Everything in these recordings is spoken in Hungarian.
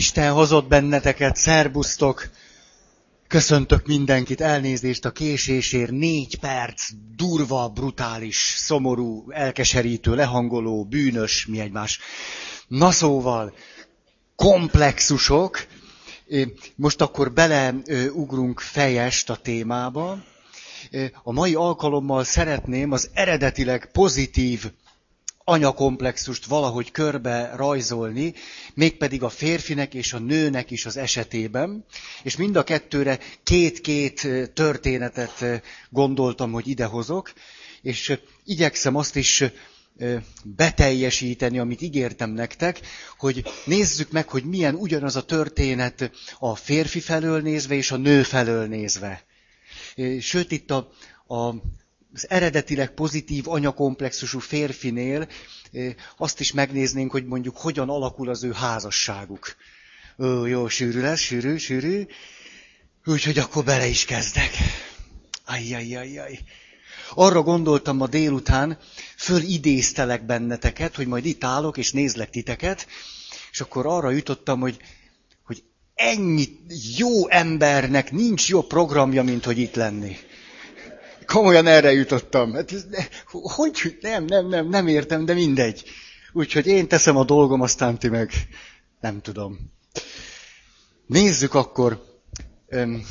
Isten hozott benneteket, szerbusztok! Köszöntök mindenkit, elnézést a késésért, négy perc, durva, brutális, szomorú, elkeserítő, lehangoló, bűnös, mi egymás. Na szóval, komplexusok. Most akkor beleugrunk fejest a témába. A mai alkalommal szeretném az eredetileg pozitív anyakomplexust valahogy körbe rajzolni, mégpedig a férfinek és a nőnek is az esetében, és mind a kettőre két-két történetet gondoltam, hogy idehozok, és igyekszem azt is beteljesíteni, amit ígértem nektek, hogy nézzük meg, hogy milyen ugyanaz a történet a férfi felől nézve és a nő felől nézve. Sőt, itt a, a az eredetileg pozitív anyakomplexusú férfinél azt is megnéznénk, hogy mondjuk hogyan alakul az ő házasságuk. Ó, jó, sűrű lesz, sűrű, sűrű. Úgyhogy akkor bele is kezdek. Ajjajjajjaj. Arra gondoltam ma délután, fölidéztelek benneteket, hogy majd itt állok és nézlek titeket, és akkor arra jutottam, hogy, hogy ennyi jó embernek nincs jobb programja, mint hogy itt lenni. Komolyan erre jutottam. Hát, hogy? Nem, nem, nem, nem értem, de mindegy. Úgyhogy én teszem a dolgom, aztán ti meg nem tudom. Nézzük akkor. Öm,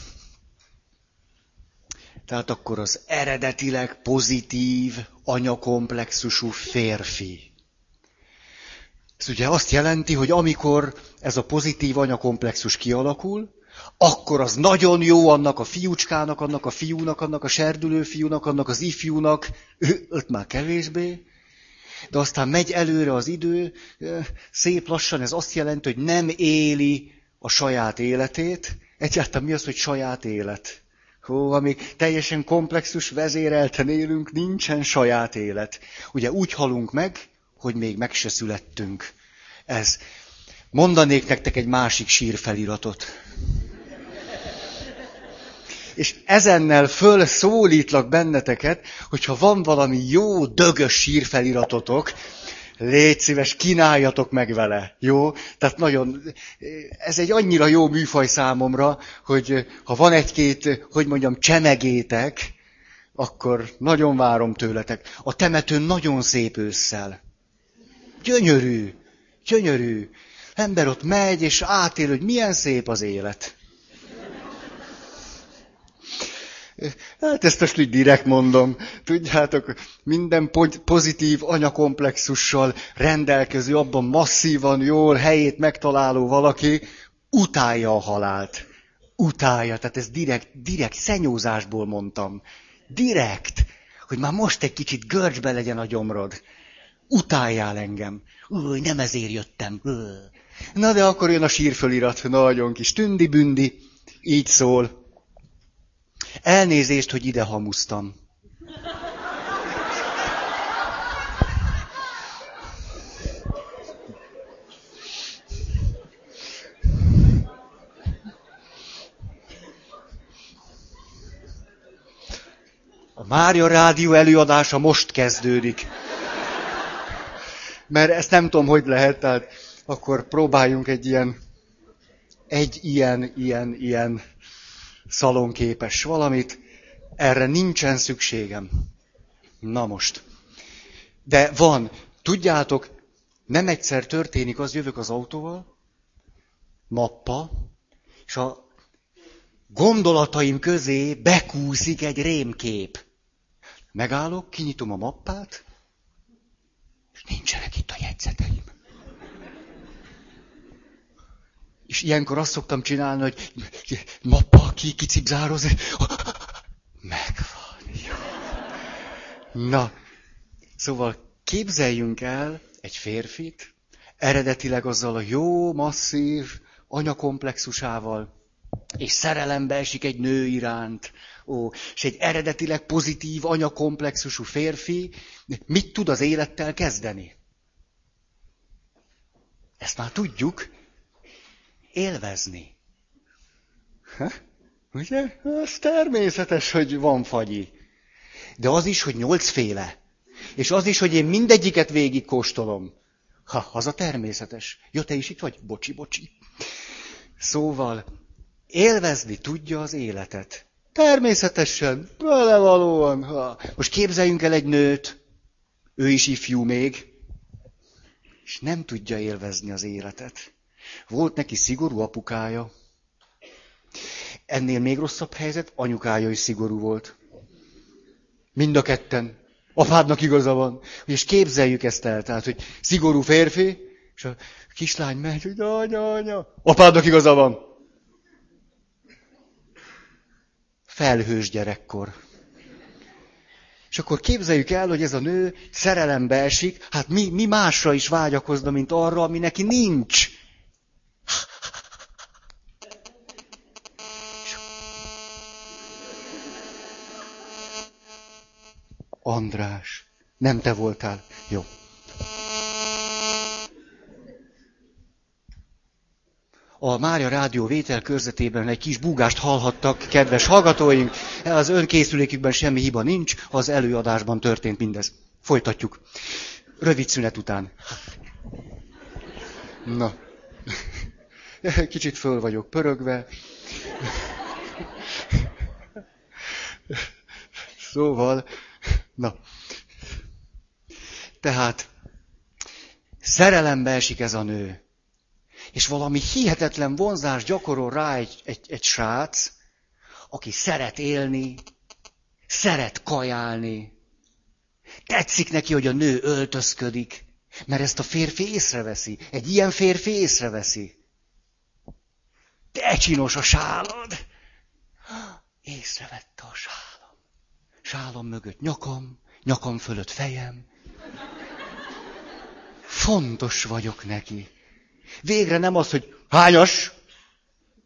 tehát akkor az eredetileg pozitív, anyakomplexusú férfi. Ez ugye azt jelenti, hogy amikor ez a pozitív anyakomplexus kialakul, akkor az nagyon jó annak a fiúcskának, annak a fiúnak, annak a serdülő fiúnak, annak az ifjúnak, öt már kevésbé, de aztán megy előre az idő, szép lassan ez azt jelenti, hogy nem éli a saját életét. Egyáltalán mi az, hogy saját élet? Hó, amíg teljesen komplexus vezérelten élünk, nincsen saját élet. Ugye úgy halunk meg, hogy még meg se születtünk. Ez. Mondanék nektek egy másik sírfeliratot és ezennel fölszólítlak benneteket, hogyha van valami jó, dögös sírfeliratotok, légy szíves, kínáljatok meg vele, jó? Tehát nagyon, ez egy annyira jó műfaj számomra, hogy ha van egy-két, hogy mondjam, csemegétek, akkor nagyon várom tőletek. A temetőn nagyon szép ősszel. Gyönyörű, gyönyörű. Ember ott megy, és átél, hogy milyen szép az élet. Hát ezt most így direkt mondom. Tudjátok, minden pozitív anyakomplexussal rendelkező, abban masszívan, jól helyét megtaláló valaki utálja a halált. Utálja. Tehát ez direkt, direkt szenyózásból mondtam. Direkt. Hogy már most egy kicsit görcsbe legyen a gyomrod. Utáljál engem. Új, nem ezért jöttem. Na de akkor jön a sírfölirat. Nagyon kis tündi-bündi. Így szól. Elnézést, hogy ide hamusztam. A Mária Rádió előadása most kezdődik. Mert ezt nem tudom, hogy lehet, tehát akkor próbáljunk egy ilyen, egy ilyen, ilyen, ilyen szalonképes valamit, erre nincsen szükségem. Na most. De van, tudjátok, nem egyszer történik az, jövök az autóval, mappa, és a gondolataim közé bekúszik egy rémkép. Megállok, kinyitom a mappát, és nincsenek itt a jegyzeteim. És ilyenkor azt szoktam csinálni, hogy mappa ki, kicipzároz, megvan. Na, szóval képzeljünk el egy férfit, eredetileg azzal a jó, masszív anyakomplexusával, és szerelembe esik egy nő iránt, ó, és egy eredetileg pozitív anyakomplexusú férfi mit tud az élettel kezdeni? Ezt már tudjuk, élvezni. Ha? Ugye? Ez természetes, hogy van fagyi. De az is, hogy nyolcféle. És az is, hogy én mindegyiket végig kóstolom. Ha, az a természetes. Jó, te is itt vagy? Bocsi, bocsi. Szóval élvezni tudja az életet. Természetesen, belevalóan. Ha. Most képzeljünk el egy nőt, ő is ifjú még, és nem tudja élvezni az életet. Volt neki szigorú apukája. Ennél még rosszabb helyzet, anyukája is szigorú volt. Mind a ketten. Apádnak igaza van. És képzeljük ezt el, tehát, hogy szigorú férfi, és a kislány megy, hogy anya, anya. Apádnak igaza van. Felhős gyerekkor. És akkor képzeljük el, hogy ez a nő szerelembe esik, hát mi, mi másra is vágyakozna, mint arra, ami neki nincs. András, nem te voltál. Jó. a Mária Rádió vétel körzetében egy kis búgást hallhattak, kedves hallgatóink. Az önkészülékükben semmi hiba nincs, az előadásban történt mindez. Folytatjuk. Rövid szünet után. Na. Kicsit föl vagyok pörögve. Szóval, na. Tehát, szerelembe esik ez a nő és valami hihetetlen vonzás gyakorol rá egy, egy, egy srác, aki szeret élni, szeret kajálni. Tetszik neki, hogy a nő öltözködik, mert ezt a férfi észreveszi. Egy ilyen férfi észreveszi. De csinos a sálad! Észrevette a sálom. Sálom mögött nyakam, nyakam fölött fejem. Fontos vagyok neki. Végre nem az, hogy hányas,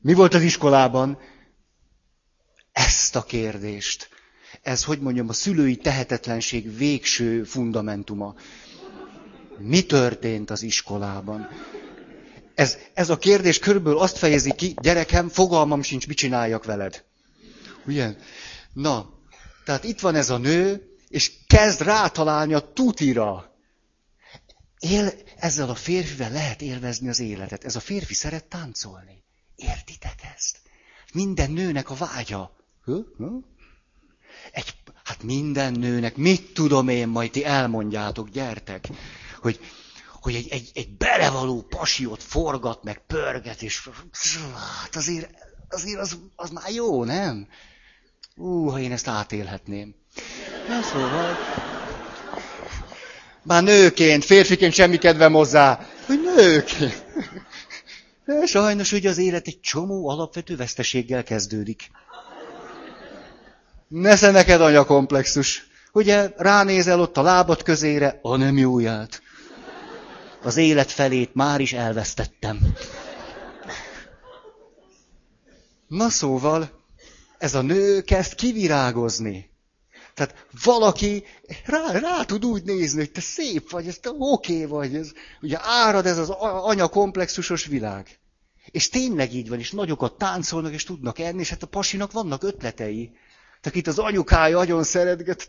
mi volt az iskolában. Ezt a kérdést. Ez, hogy mondjam, a szülői tehetetlenség végső fundamentuma. Mi történt az iskolában? Ez, ez a kérdés körülbelül azt fejezi ki, gyerekem, fogalmam sincs, mit csináljak veled. Ugye? Na, tehát itt van ez a nő, és kezd rátalálni a tutira. Él, ezzel a férfivel lehet élvezni az életet. Ez a férfi szeret táncolni. Értitek ezt? Minden nőnek a vágya. Egy, hát minden nőnek, mit tudom én, majd ti elmondjátok, gyertek, hogy, hogy egy, egy, egy belevaló pasiót forgat, meg pörget, és hát azért, azért az, az már jó, nem? Ú, ha én ezt átélhetném. Na szóval, már nőként, férfiként semmi kedvem hozzá, hogy nőként. De sajnos ugye az élet egy csomó alapvető veszteséggel kezdődik. Nesze neked anyakomplexus. Ugye ránézel ott a lábad közére, a nem jóját. Az élet felét már is elvesztettem. Na szóval, ez a nő kezd kivirágozni. Tehát valaki rá, rá tud úgy nézni, hogy te szép vagy, ez te oké okay vagy, ez, ugye árad ez az anya komplexusos világ. És tényleg így van, és nagyokat táncolnak, és tudnak enni, és hát a pasinak vannak ötletei. Tehát itt az anyukája nagyon szeretget,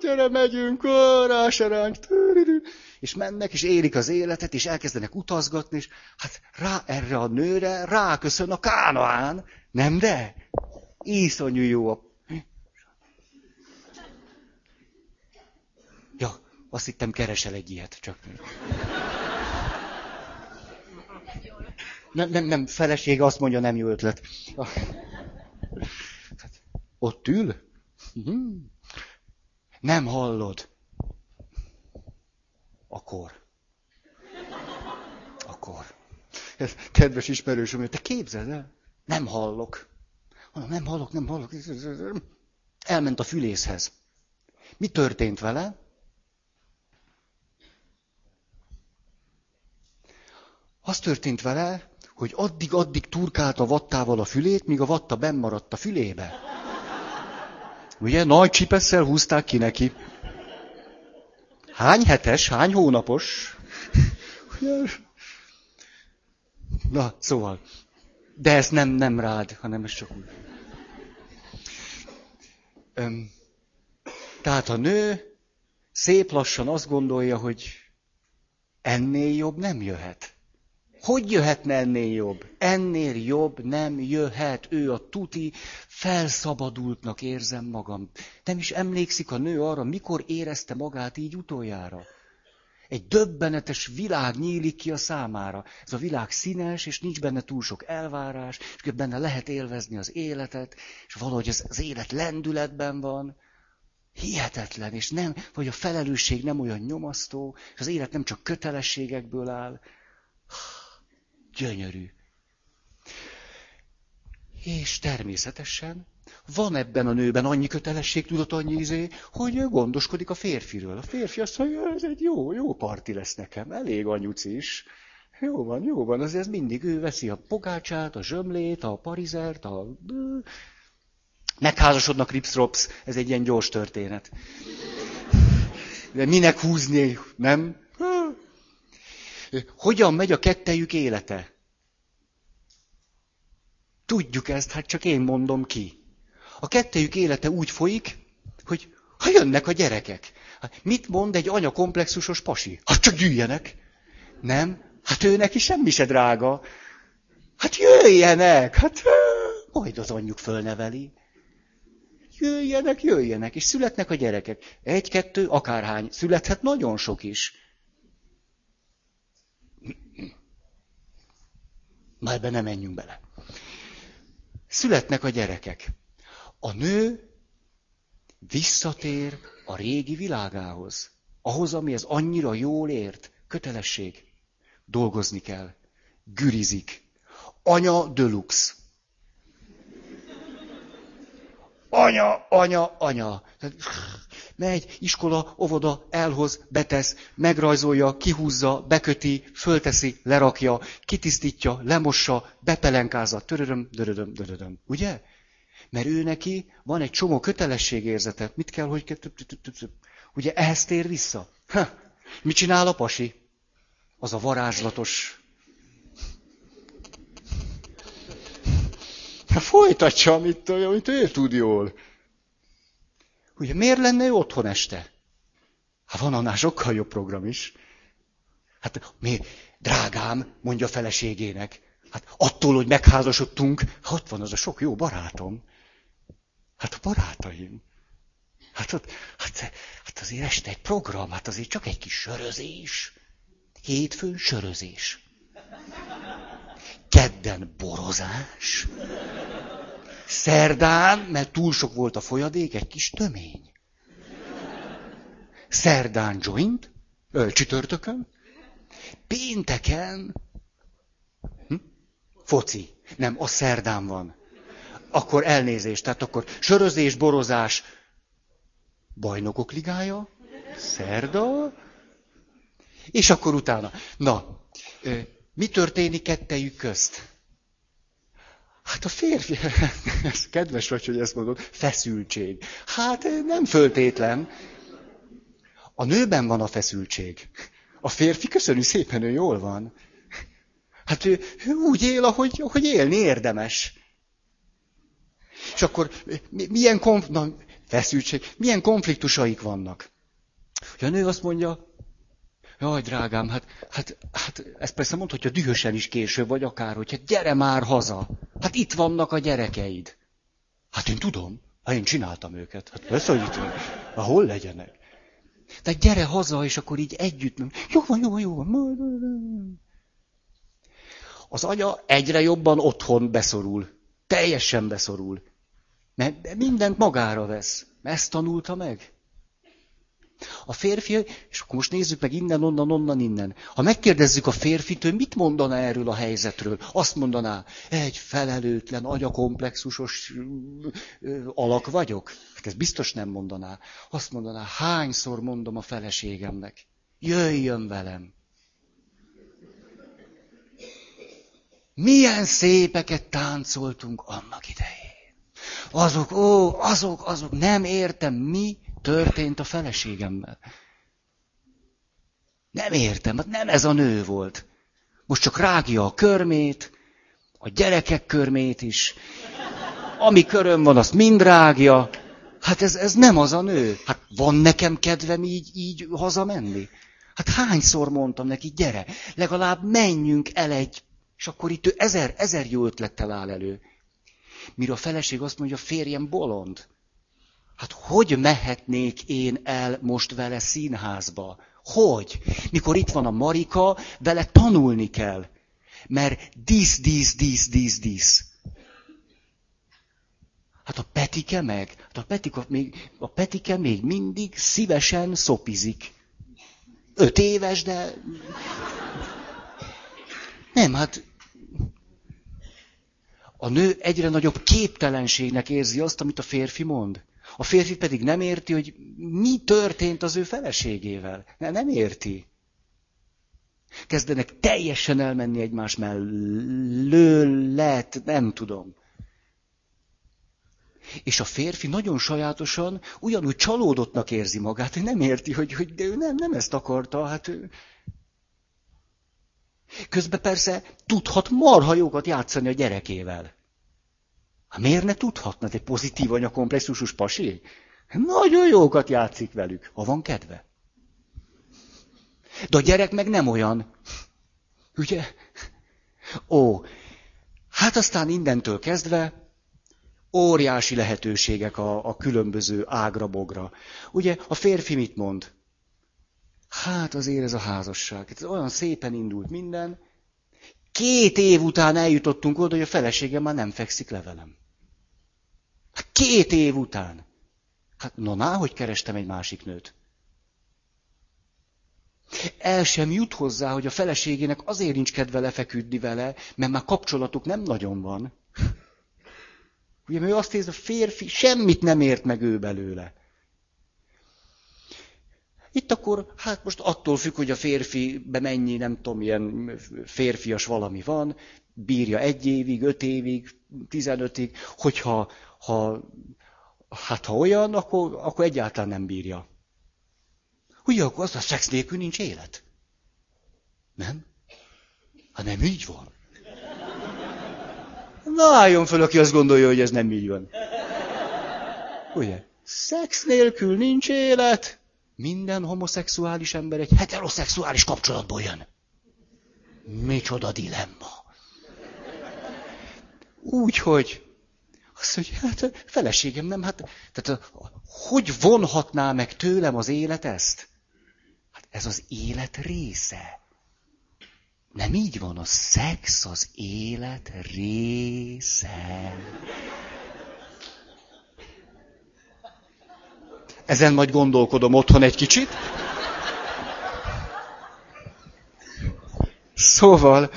gyere, megyünk, ráseránk, és mennek, és élik az életet, és elkezdenek utazgatni, és hát rá, erre a nőre ráköszön a kánaán, nem de? Iszonyú jó a Azt hittem, keresel egy ilyet, csak. Nem, nem, nem, felesége azt mondja, nem jó ötlet. Ott ül? Mhm. Nem hallod. Akkor. Akkor. Kedves ismerősöm, te képzeld el? Nem hallok. Nem hallok, nem hallok. Elment a fülészhez. Mi történt vele? Az történt vele, hogy addig-addig turkált a vattával a fülét, míg a vatta benn maradt a fülébe. Ugye, nagy csipesszel húzták ki neki. Hány hetes, hány hónapos? Na, szóval. De ez nem, nem rád, hanem ez csak úgy. Öm, tehát a nő szép lassan azt gondolja, hogy ennél jobb nem jöhet. Hogy jöhetne ennél jobb? Ennél jobb nem jöhet. Ő a tuti, felszabadultnak érzem magam. Nem is emlékszik a nő arra, mikor érezte magát így utoljára. Egy döbbenetes világ nyílik ki a számára. Ez a világ színes, és nincs benne túl sok elvárás, és benne lehet élvezni az életet, és valahogy az, az élet lendületben van. Hihetetlen, és nem, vagy a felelősség nem olyan nyomasztó, és az élet nem csak kötelességekből áll. Gyönyörű. És természetesen van ebben a nőben annyi kötelességtudat, annyi izé, hogy gondoskodik a férfiről. A férfi azt mondja, ez egy jó, jó parti lesz nekem, elég anyuc is. Jó van, jó van, azért ez mindig ő veszi a pogácsát, a zsömlét, a parizert, a... Megházasodnak ripsrops, ez egy ilyen gyors történet. De minek húzni, nem? Hogyan megy a kettejük élete? Tudjuk ezt, hát csak én mondom ki. A kettejük élete úgy folyik, hogy ha jönnek a gyerekek. Mit mond egy anya komplexusos pasi? Hát csak gyűjjenek. Nem? Hát ő neki semmi se drága. Hát jöjjenek! Hát majd az anyjuk fölneveli. Jöjjenek, jöjjenek, és születnek a gyerekek. Egy, kettő, akárhány. Születhet nagyon sok is. Már be nem menjünk bele. Születnek a gyerekek. A nő visszatér a régi világához. Ahhoz, ami ez annyira jól ért. Kötelesség. Dolgozni kell. Gürizik. Anya deluxe. Anya, anya, anya. Megy, iskola, óvoda, elhoz, betesz, megrajzolja, kihúzza, beköti, fölteszi, lerakja, kitisztítja, lemossa, bepelenkázza, törödöm, dörödöm, dörödöm. Ugye? Mert ő neki van egy csomó kötelességérzete. Mit kell, hogy... Ugye ehhez tér vissza. Ha, mit csinál a pasi? Az a varázslatos... Ha folytatja, amit, amit ő tud jól. Ugye miért lenne ő otthon este? Hát van annál sokkal jobb program is. Hát mi, drágám, mondja a feleségének. Hát attól, hogy megházasodtunk, ott van az a sok jó barátom. Hát a barátaim. Hát, ott, hát, hát azért este egy program, hát azért csak egy kis sörözés. Hétfőn sörözés. Kedden borozás. Szerdán, mert túl sok volt a folyadék, egy kis tömény. Szerdán joint, ö, csütörtökön, pénteken, hm? foci. Nem, a szerdán van. Akkor elnézést, tehát akkor sörözés, borozás, bajnokok ligája, szerda, és akkor utána. Na, mi történik kettejük közt? Hát a férfi, ez kedves vagy, hogy ezt mondod, feszültség. Hát nem föltétlen. A nőben van a feszültség. A férfi, köszönjük szépen, ő jól van. Hát ő, ő úgy él, ahogy, ahogy élni érdemes. És akkor milyen konf... Na, feszültség, milyen konfliktusaik vannak? Hogy a nő azt mondja, Jaj, drágám, hát, hát, hát ezt persze mondhatja dühösen is később, vagy akár, hogy hát gyere már haza. Hát itt vannak a gyerekeid. Hát én tudom, hát én csináltam őket. Hát persze, hogy itt van. Hát hol legyenek? Tehát gyere haza, és akkor így együtt. Jó van, jó van, jó van. Az anya egyre jobban otthon beszorul. Teljesen beszorul. Mert mindent magára vesz. Ezt tanulta meg. A férfi, és akkor most nézzük meg innen, onnan, onnan, innen. Ha megkérdezzük a férfit, hogy mit mondana erről a helyzetről, azt mondaná, egy felelőtlen, agyakomplexusos alak vagyok. Hát ez biztos nem mondaná. Azt mondaná, hányszor mondom a feleségemnek, jöjjön velem. Milyen szépeket táncoltunk annak idején. Azok, ó, azok, azok, nem értem, mi történt a feleségemmel. Nem értem, hát nem ez a nő volt. Most csak rágja a körmét, a gyerekek körmét is. Ami köröm van, azt mind rágja. Hát ez, ez nem az a nő. Hát van nekem kedvem így, így hazamenni? Hát hányszor mondtam neki, gyere, legalább menjünk el egy, és akkor itt ő ezer, ezer jó ötlettel áll elő. Mire a feleség azt mondja, férjem bolond. Hát hogy mehetnék én el most vele színházba? Hogy? Mikor itt van a Marika, vele tanulni kell. Mert dísz, dísz, dísz, dísz, dísz. Hát a Petike meg, hát a, Petika még, a Petike még mindig szívesen szopizik. Öt éves, de... Nem, hát a nő egyre nagyobb képtelenségnek érzi azt, amit a férfi mond. A férfi pedig nem érti, hogy mi történt az ő feleségével. Nem érti. Kezdenek teljesen elmenni egymás mellett, nem tudom. És a férfi nagyon sajátosan ugyanúgy csalódottnak érzi magát, hogy nem érti, hogy, hogy de ő nem, nem ezt akarta. Hát ő... Közben persze tudhat marha jókat játszani a gyerekével. Hát miért ne tudhatna egy pozitív anyakomplexusus pasi? Nagyon jókat játszik velük, ha van kedve. De a gyerek meg nem olyan. Ugye? Ó, hát aztán innentől kezdve óriási lehetőségek a, a különböző ágra-bogra. Ugye a férfi mit mond? Hát azért ez a házasság. Ez olyan szépen indult minden. Két év után eljutottunk oda, hogy a feleségem már nem fekszik le velem. Hát két év után. Hát na, na, hogy kerestem egy másik nőt. El sem jut hozzá, hogy a feleségének azért nincs kedve lefeküdni vele, mert már kapcsolatuk nem nagyon van. Ugye, ő azt érzi, a férfi semmit nem ért meg ő belőle. Itt akkor, hát most attól függ, hogy a férfibe mennyi, nem tudom, ilyen férfias valami van, bírja egy évig, öt évig, tizenötig, hogyha ha, hát ha olyan, akkor, akkor egyáltalán nem bírja. Ugye, akkor az a szex nélkül nincs élet. Nem? Hát nem így van. Na, álljon föl, aki azt gondolja, hogy ez nem így van. Ugye? Szex nélkül nincs élet. Minden homoszexuális ember egy heteroszexuális kapcsolatból jön. Micsoda dilemma. Úgyhogy azt mondja, hát feleségem nem, hát, tehát hogy vonhatná meg tőlem az élet ezt? Hát ez az élet része. Nem így van, a szex az élet része. Ezen majd gondolkodom otthon egy kicsit. Szóval,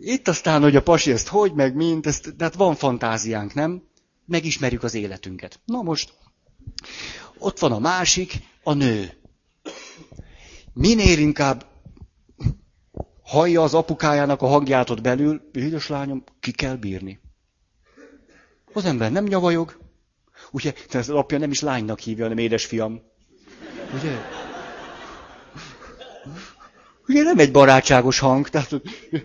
itt aztán, hogy a pasi ezt hogy, meg mint, ezt, de hát van fantáziánk, nem? Megismerjük az életünket. Na most, ott van a másik, a nő. Minél inkább hallja az apukájának a hangját ott belül, édes lányom, ki kell bírni. Az ember nem nyavajog, ugye, az apja nem is lánynak hívja, hanem édesfiam. Ugye? Ugye nem egy barátságos hang, tehát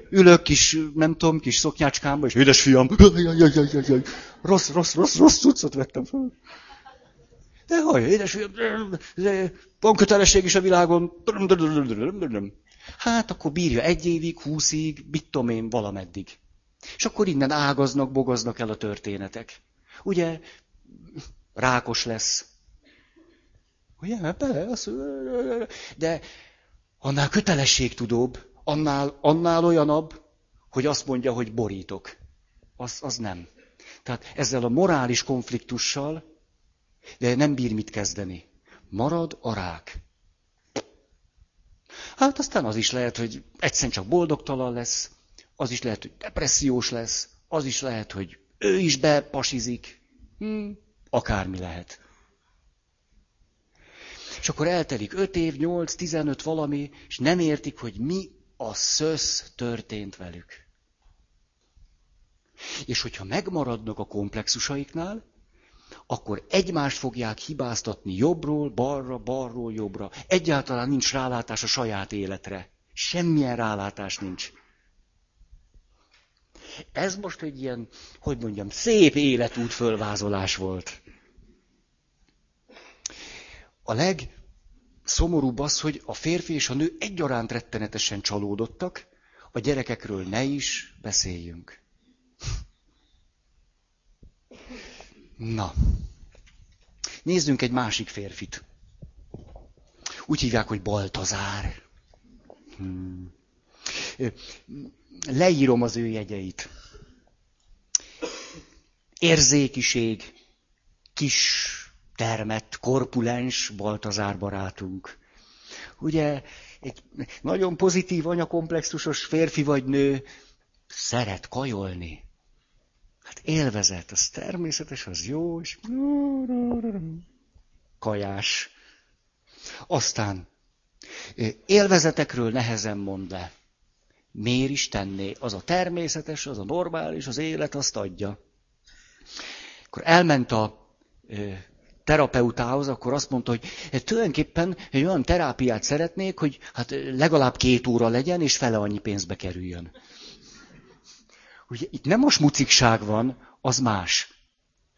ülök kis, nem tudom, kis szoknyácskámba, és édesfiam, rossz, rossz, rossz, rossz cuccot vettem fel. De hallja, édesfiam, van kötelesség is a világon. Hát akkor bírja egy évig, húszig, mit tudom én, valameddig. És akkor innen ágaznak, bogaznak el a történetek. Ugye, rákos lesz. Ugye, de annál kötelességtudóbb, annál, annál olyanabb, hogy azt mondja, hogy borítok. Az, az nem. Tehát ezzel a morális konfliktussal, de nem bír mit kezdeni. Marad a rák. Hát aztán az is lehet, hogy egyszerűen csak boldogtalan lesz, az is lehet, hogy depressziós lesz, az is lehet, hogy ő is bepasizik. Hm, akármi lehet. És akkor eltelik 5 év, 8, 15 valami, és nem értik, hogy mi a szösz történt velük. És hogyha megmaradnak a komplexusaiknál, akkor egymást fogják hibáztatni jobbról, balra, balról, jobbra. Egyáltalán nincs rálátás a saját életre. Semmilyen rálátás nincs. Ez most egy ilyen, hogy mondjam, szép életút fölvázolás volt. A szomorúbb az, hogy a férfi és a nő egyaránt rettenetesen csalódottak, a gyerekekről ne is beszéljünk. Na, nézzünk egy másik férfit. Úgy hívják, hogy Baltazár. Hmm. Leírom az ő jegyeit. Érzékiség, kis termett, korpulens Baltazár barátunk. Ugye egy nagyon pozitív anyakomplexusos férfi vagy nő szeret kajolni. Hát élvezet, az természetes, az jó, és kajás. Aztán élvezetekről nehezen mond le. Miért is tenné? Az a természetes, az a normális, az élet azt adja. Akkor elment a terapeutához, akkor azt mondta, hogy tulajdonképpen egy olyan terápiát szeretnék, hogy hát legalább két óra legyen, és fele annyi pénzbe kerüljön. Ugye itt nem a smucikság van, az más.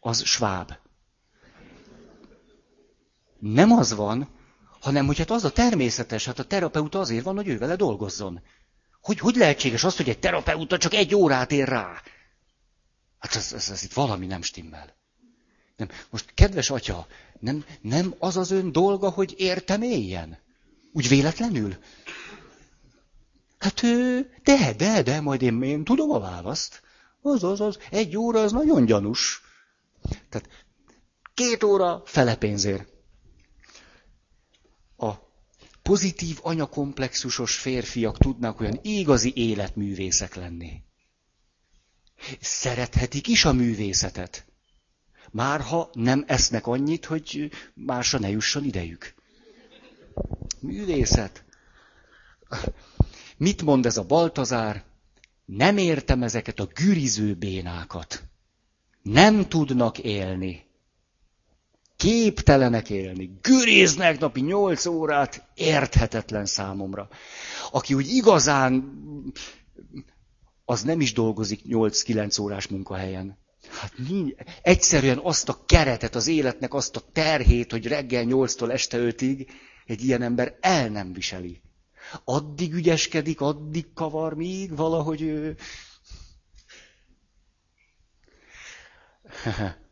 Az sváb. Nem az van, hanem hogy hát az a természetes, hát a terapeuta azért van, hogy ő vele dolgozzon. Hogy, hogy lehetséges az, hogy egy terapeuta csak egy órát ér rá? Hát ez, ez, ez itt valami nem stimmel. Nem. Most, kedves atya, nem, nem az az ön dolga, hogy értem éljen? Úgy véletlenül? Hát ő, de, de, de, majd én, én tudom a választ. Az, az, az, egy óra az nagyon gyanús. Tehát két óra fele pénzért. Pozitív anyakomplexusos férfiak tudnak olyan igazi életművészek lenni. Szerethetik is a művészetet. Már ha nem esznek annyit, hogy másra ne jusson idejük. Művészet. Mit mond ez a Baltazár? Nem értem ezeket a güriző bénákat. Nem tudnak élni. Képtelenek élni. Güriznek napi nyolc órát, érthetetlen számomra. Aki úgy igazán, az nem is dolgozik 8-9 órás munkahelyen. Hát egyszerűen azt a keretet, az életnek azt a terhét, hogy reggel nyolctól este ötig egy ilyen ember el nem viseli. Addig ügyeskedik, addig kavar, míg valahogy ő...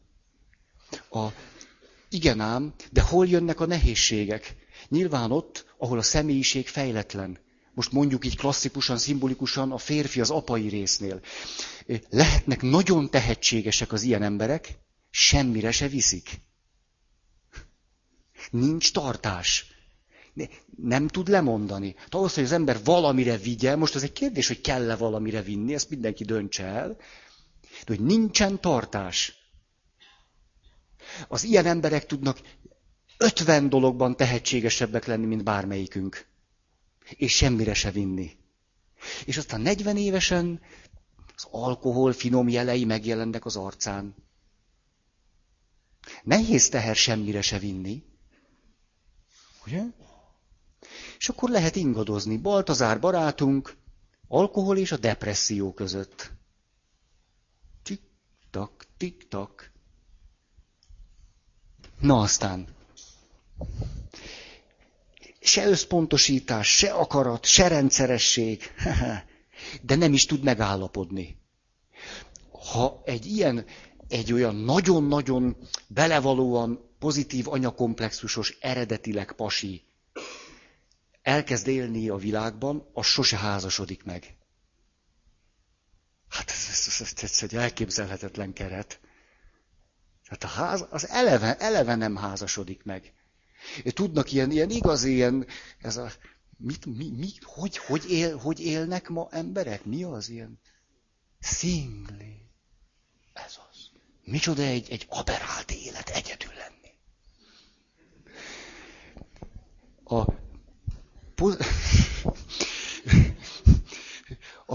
A, igen ám, de hol jönnek a nehézségek? Nyilván ott, ahol a személyiség fejletlen. Most mondjuk így klasszikusan, szimbolikusan a férfi az apai résznél. Lehetnek nagyon tehetségesek az ilyen emberek, semmire se viszik. Nincs tartás. Nem tud lemondani. Tehát ahhoz, hogy az ember valamire vigye, most az egy kérdés, hogy kell-e valamire vinni, ezt mindenki döntse el, de hogy nincsen tartás. Az ilyen emberek tudnak ötven dologban tehetségesebbek lenni, mint bármelyikünk és semmire se vinni. És aztán 40 évesen az alkohol finom jelei megjelennek az arcán. Nehéz teher semmire se vinni. Ugye? És akkor lehet ingadozni. Baltazár barátunk, alkohol és a depresszió között. Tik-tak, tik-tak. Na aztán se összpontosítás, se akarat, se rendszeresség, de nem is tud megállapodni. Ha egy ilyen, egy olyan nagyon-nagyon belevalóan pozitív anyakomplexusos, eredetileg pasi elkezd élni a világban, az sose házasodik meg. Hát ez, ez, ez, ez egy elképzelhetetlen keret. Tehát a ház, az eleve, eleve nem házasodik meg. Tudnak ilyen, ilyen igaz, ilyen, ez a, mit, mi, mi, hogy, hogy, él, hogy élnek ma emberek? Mi az ilyen? Szingli. Ez az. Micsoda egy, egy aberált élet egyedül lenni. A, poz...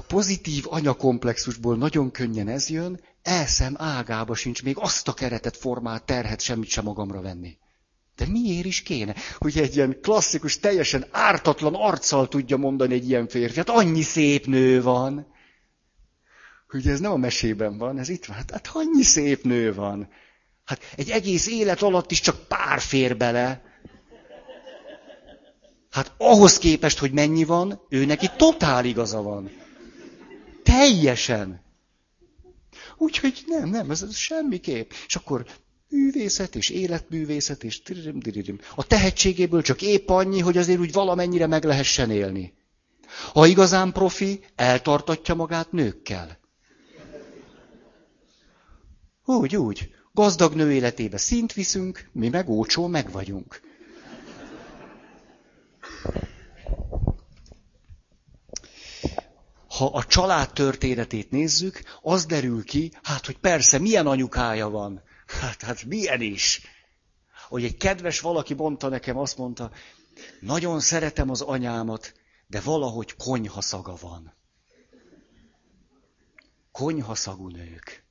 pozitív anyakomplexusból nagyon könnyen ez jön, elszem ágába sincs még azt a keretet, formát, terhet semmit sem magamra venni. De miért is kéne, hogy egy ilyen klasszikus, teljesen ártatlan arccal tudja mondani egy ilyen férfi? Hát annyi szép nő van. Hogy ez nem a mesében van, ez itt van. Hát, hát annyi szép nő van. Hát egy egész élet alatt is csak pár fér bele. Hát ahhoz képest, hogy mennyi van, ő neki totál igaza van. Teljesen. Úgyhogy nem, nem, ez, ez semmiképp. És akkor művészet és életművészet és tiririm, tiririm. A tehetségéből csak épp annyi, hogy azért úgy valamennyire meg lehessen élni. Ha igazán profi, eltartatja magát nőkkel. Úgy, úgy. Gazdag nő életébe szint viszünk, mi meg ócsó meg vagyunk. Ha a család történetét nézzük, az derül ki, hát, hogy persze, milyen anyukája van. Hát, hát milyen is. Hogy egy kedves valaki mondta nekem, azt mondta, nagyon szeretem az anyámat, de valahogy konyhaszaga van. Konyhaszagú nők.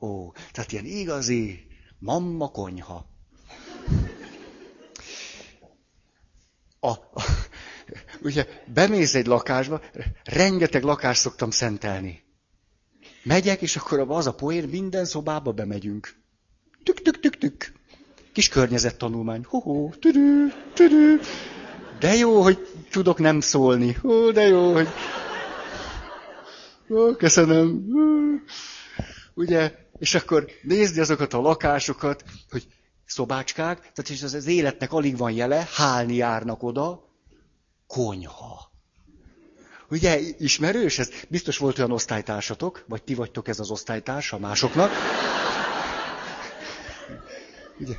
Ó, tehát ilyen igazi mamma konyha. A, a, ugye bemész egy lakásba, rengeteg lakást szoktam szentelni. Megyek, és akkor az a poén, minden szobába bemegyünk. Tük, tük, tük, tük. Kis környezettanulmány. Ho-ho, tüdő, tüdő. De jó, hogy tudok nem szólni. Ó, de jó, hogy... Ó, köszönöm. Ugye, és akkor nézni azokat a lakásokat, hogy szobácskák, tehát és az, az életnek alig van jele, hálni járnak oda, konyha. Ugye, ismerős ez? Biztos volt olyan osztálytársatok, vagy ti vagytok ez az osztálytársa másoknak. Ugye?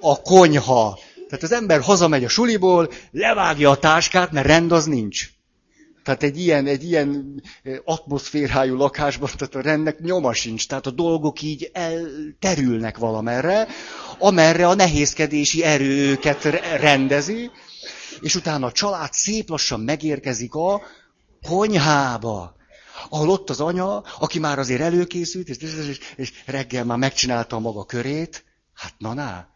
A konyha. Tehát az ember hazamegy a suliból, levágja a táskát, mert rend az nincs. Tehát egy ilyen, egy ilyen atmoszférájú lakásban, tehát a rendnek nyoma sincs. Tehát a dolgok így elterülnek valamerre, amerre a nehézkedési erő őket rendezi, és utána a család szép lassan megérkezik a konyhába. Ahol ott az anya, aki már azért előkészült, és, és, és reggel már megcsinálta a maga körét, hát na na,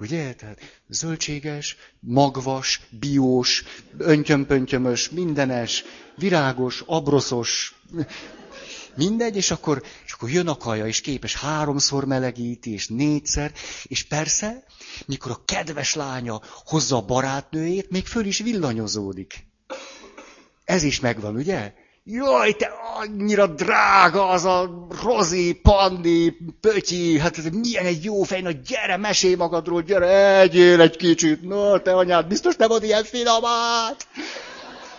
Ugye? Tehát zöldséges, magvas, biós, öntyömpöntyömös, mindenes, virágos, abroszos, mindegy, és akkor, és akkor jön a kaja, és képes háromszor melegíti, és négyszer, és persze, mikor a kedves lánya hozza a barátnőjét, még föl is villanyozódik. Ez is megvan, ugye? Jaj, te annyira drága az a Rozi, Pandi, Pötyi, hát ez milyen egy jó fej, na gyere, mesélj magadról, gyere, egyél egy kicsit, na, te anyád biztos nem ad ilyen finomát.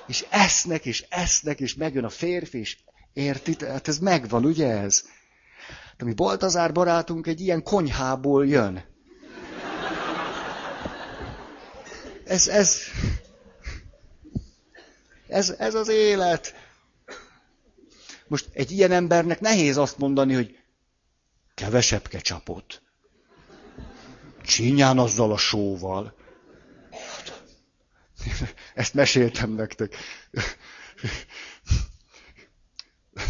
És esznek, és esznek, és megjön a férfi, és érti, hát ez megvan, ugye ez? De mi Baltazár barátunk egy ilyen konyhából jön. Ez, ez, ez, ez az élet. Most egy ilyen embernek nehéz azt mondani, hogy kevesebb kecsapot. Csinyán azzal a sóval. Ezt meséltem nektek.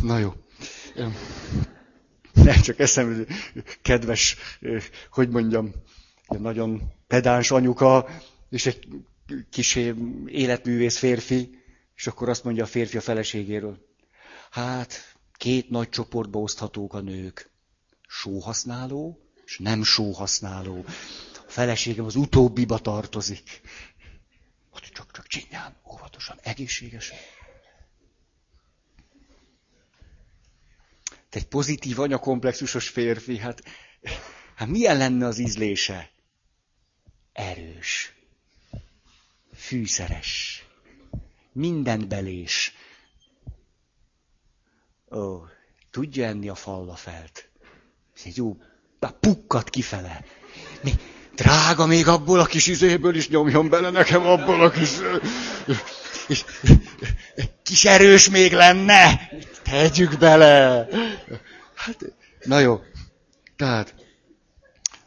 Na jó. Nem csak eszem, kedves, hogy mondjam, nagyon pedáns anyuka, és egy kis életművész férfi, és akkor azt mondja a férfi a feleségéről. Hát, két nagy csoportba oszthatók a nők. Sóhasználó és nem sóhasználó. A feleségem az utóbbiba tartozik. Ott csak, csak csinyán, óvatosan, egészségesen. Te egy pozitív anyakomplexusos férfi, hát, hát milyen lenne az ízlése? Erős, fűszeres, mindenbelés, Ó, tudja enni a fallafelt. Egy jó, pukkat kifele. Mi, drága még abból a kis izéből is nyomjon bele nekem abból a kis... És, kis erős még lenne. Tegyük bele. Hát, na jó. Tehát,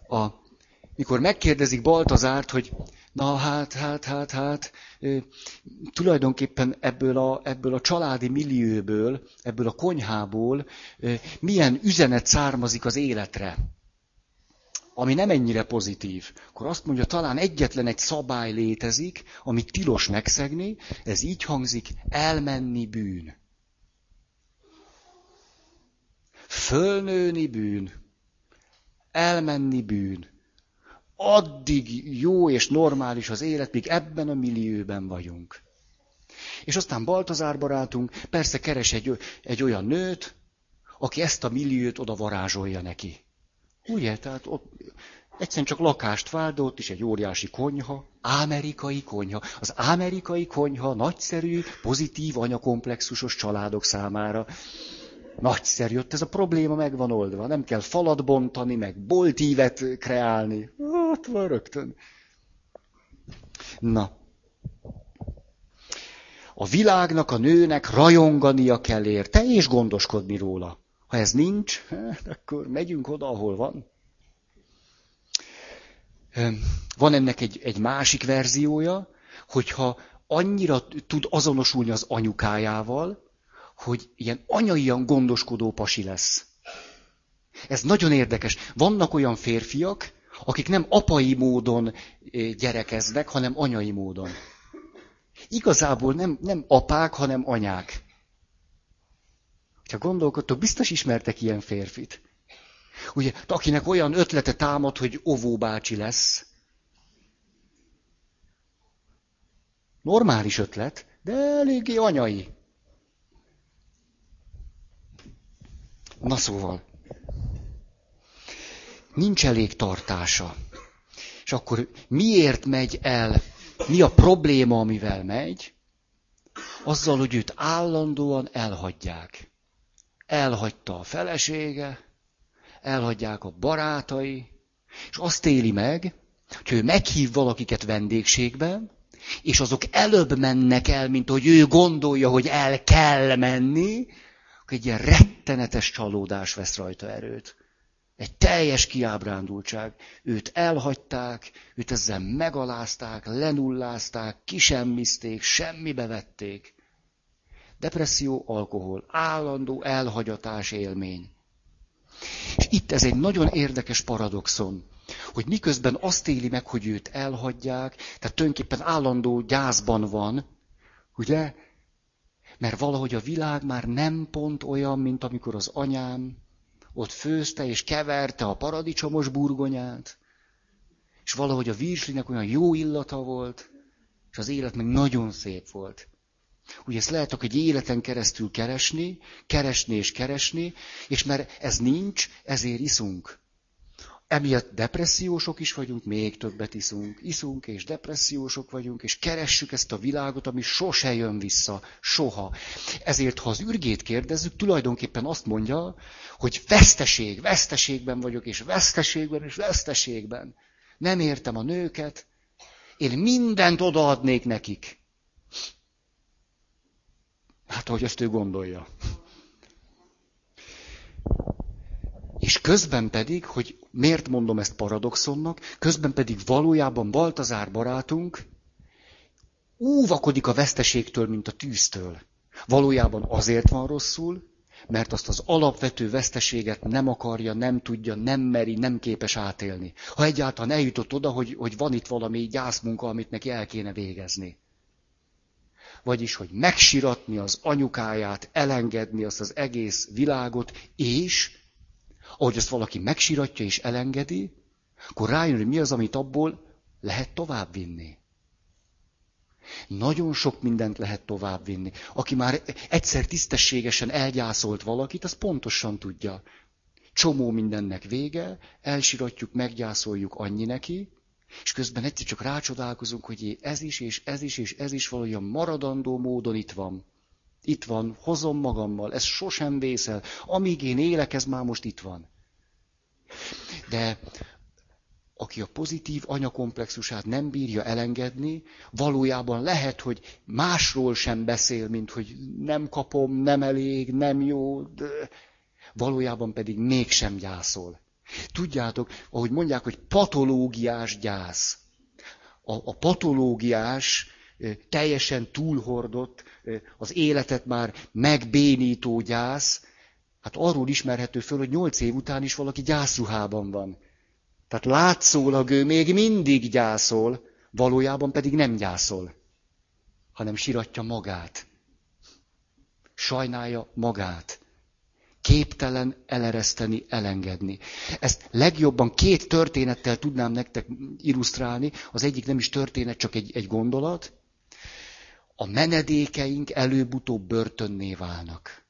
a, mikor megkérdezik Baltazárt, hogy Na hát, hát, hát, hát, tulajdonképpen ebből a, ebből a családi millióból, ebből a konyhából milyen üzenet származik az életre, ami nem ennyire pozitív, akkor azt mondja, talán egyetlen egy szabály létezik, amit tilos megszegni, ez így hangzik, elmenni bűn. Fölnőni bűn. Elmenni bűn addig jó és normális az élet, míg ebben a millióben vagyunk. És aztán Baltazár barátunk persze keres egy, egy olyan nőt, aki ezt a milliót oda varázsolja neki. Ugye? Tehát ott egyszerűen csak lakást vált, is egy óriási konyha, amerikai konyha. Az amerikai konyha nagyszerű, pozitív anyakomplexusos családok számára. Nagyszerű, ott ez a probléma meg van oldva. Nem kell falat bontani, meg boltívet kreálni. Ott van rögtön. Na. A világnak, a nőnek rajongania kell érte, és gondoskodni róla. Ha ez nincs, hát akkor megyünk oda, ahol van. Van ennek egy, egy másik verziója, hogyha annyira tud azonosulni az anyukájával, hogy ilyen anyaian gondoskodó pasi lesz. Ez nagyon érdekes. Vannak olyan férfiak, akik nem apai módon gyerekeznek, hanem anyai módon. Igazából nem, nem apák, hanem anyák. Ha gondolkodtok, biztos ismertek ilyen férfit. Ugye, akinek olyan ötlete támad, hogy óvóbácsi lesz. Normális ötlet, de eléggé anyai. Na szóval, nincs elég tartása. És akkor miért megy el, mi a probléma, amivel megy? Azzal, hogy őt állandóan elhagyják. Elhagyta a felesége, elhagyják a barátai, és azt éli meg, hogy ő meghív valakiket vendégségben, és azok előbb mennek el, mint hogy ő gondolja, hogy el kell menni, akkor egy ilyen rettenetes csalódás vesz rajta erőt. Egy teljes kiábrándultság. Őt elhagyták, őt ezzel megalázták, lenullázták, kisemmizték, semmibe vették. Depresszió, alkohol, állandó elhagyatás élmény. És itt ez egy nagyon érdekes paradoxon, hogy miközben azt éli meg, hogy őt elhagyják, tehát tulajdonképpen állandó gyászban van, ugye? Mert valahogy a világ már nem pont olyan, mint amikor az anyám ott főzte és keverte a paradicsomos burgonyát, és valahogy a virslinek olyan jó illata volt, és az élet meg nagyon szép volt. Ugye ezt lehet egy életen keresztül keresni, keresni és keresni, és mert ez nincs, ezért iszunk. Emiatt depressziósok is vagyunk, még többet iszunk. Iszunk és depressziósok vagyunk, és keressük ezt a világot, ami sose jön vissza, soha. Ezért, ha az ürgét kérdezzük, tulajdonképpen azt mondja, hogy veszteség, veszteségben vagyok, és veszteségben, és veszteségben. Nem értem a nőket, én mindent odaadnék nekik. Hát, ahogy ezt ő gondolja. És közben pedig, hogy miért mondom ezt paradoxonnak, közben pedig valójában Baltazár barátunk óvakodik a veszteségtől, mint a tűztől. Valójában azért van rosszul, mert azt az alapvető veszteséget nem akarja, nem tudja, nem meri, nem képes átélni. Ha egyáltalán eljutott oda, hogy, hogy van itt valami gyászmunka, amit neki el kéne végezni vagyis, hogy megsiratni az anyukáját, elengedni azt az egész világot, és, ahogy azt valaki megsiratja és elengedi, akkor rájön, hogy mi az, amit abból lehet továbbvinni. Nagyon sok mindent lehet továbbvinni. Aki már egyszer tisztességesen elgyászolt valakit, az pontosan tudja. Csomó mindennek vége, elsiratjuk, meggyászoljuk annyi neki, és közben egyszer csak rácsodálkozunk, hogy ez is, és ez is, és ez is valójában maradandó módon itt van. Itt van, hozom magammal, ez sosem vészel. Amíg én élek, ez már most itt van. De aki a pozitív anyakomplexusát nem bírja elengedni, valójában lehet, hogy másról sem beszél, mint hogy nem kapom, nem elég, nem jó, de valójában pedig mégsem gyászol. Tudjátok, ahogy mondják, hogy patológiás gyász. A, a patológiás, teljesen túlhordott, az életet már megbénító gyász, hát arról ismerhető föl, hogy nyolc év után is valaki gyászruhában van. Tehát látszólag ő még mindig gyászol, valójában pedig nem gyászol, hanem siratja magát. Sajnálja magát. Képtelen elereszteni, elengedni. Ezt legjobban két történettel tudnám nektek illusztrálni. Az egyik nem is történet, csak egy, egy gondolat. A menedékeink előbb-utóbb börtönné válnak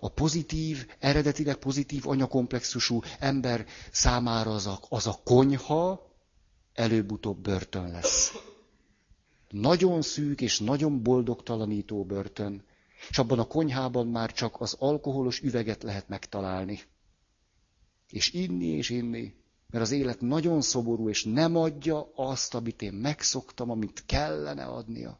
a pozitív, eredetileg pozitív anyakomplexusú ember számára az a, az a konyha előbb-utóbb börtön lesz. Nagyon szűk és nagyon boldogtalanító börtön. És abban a konyhában már csak az alkoholos üveget lehet megtalálni. És inni és inni. Mert az élet nagyon szoború, és nem adja azt, amit én megszoktam, amit kellene adnia.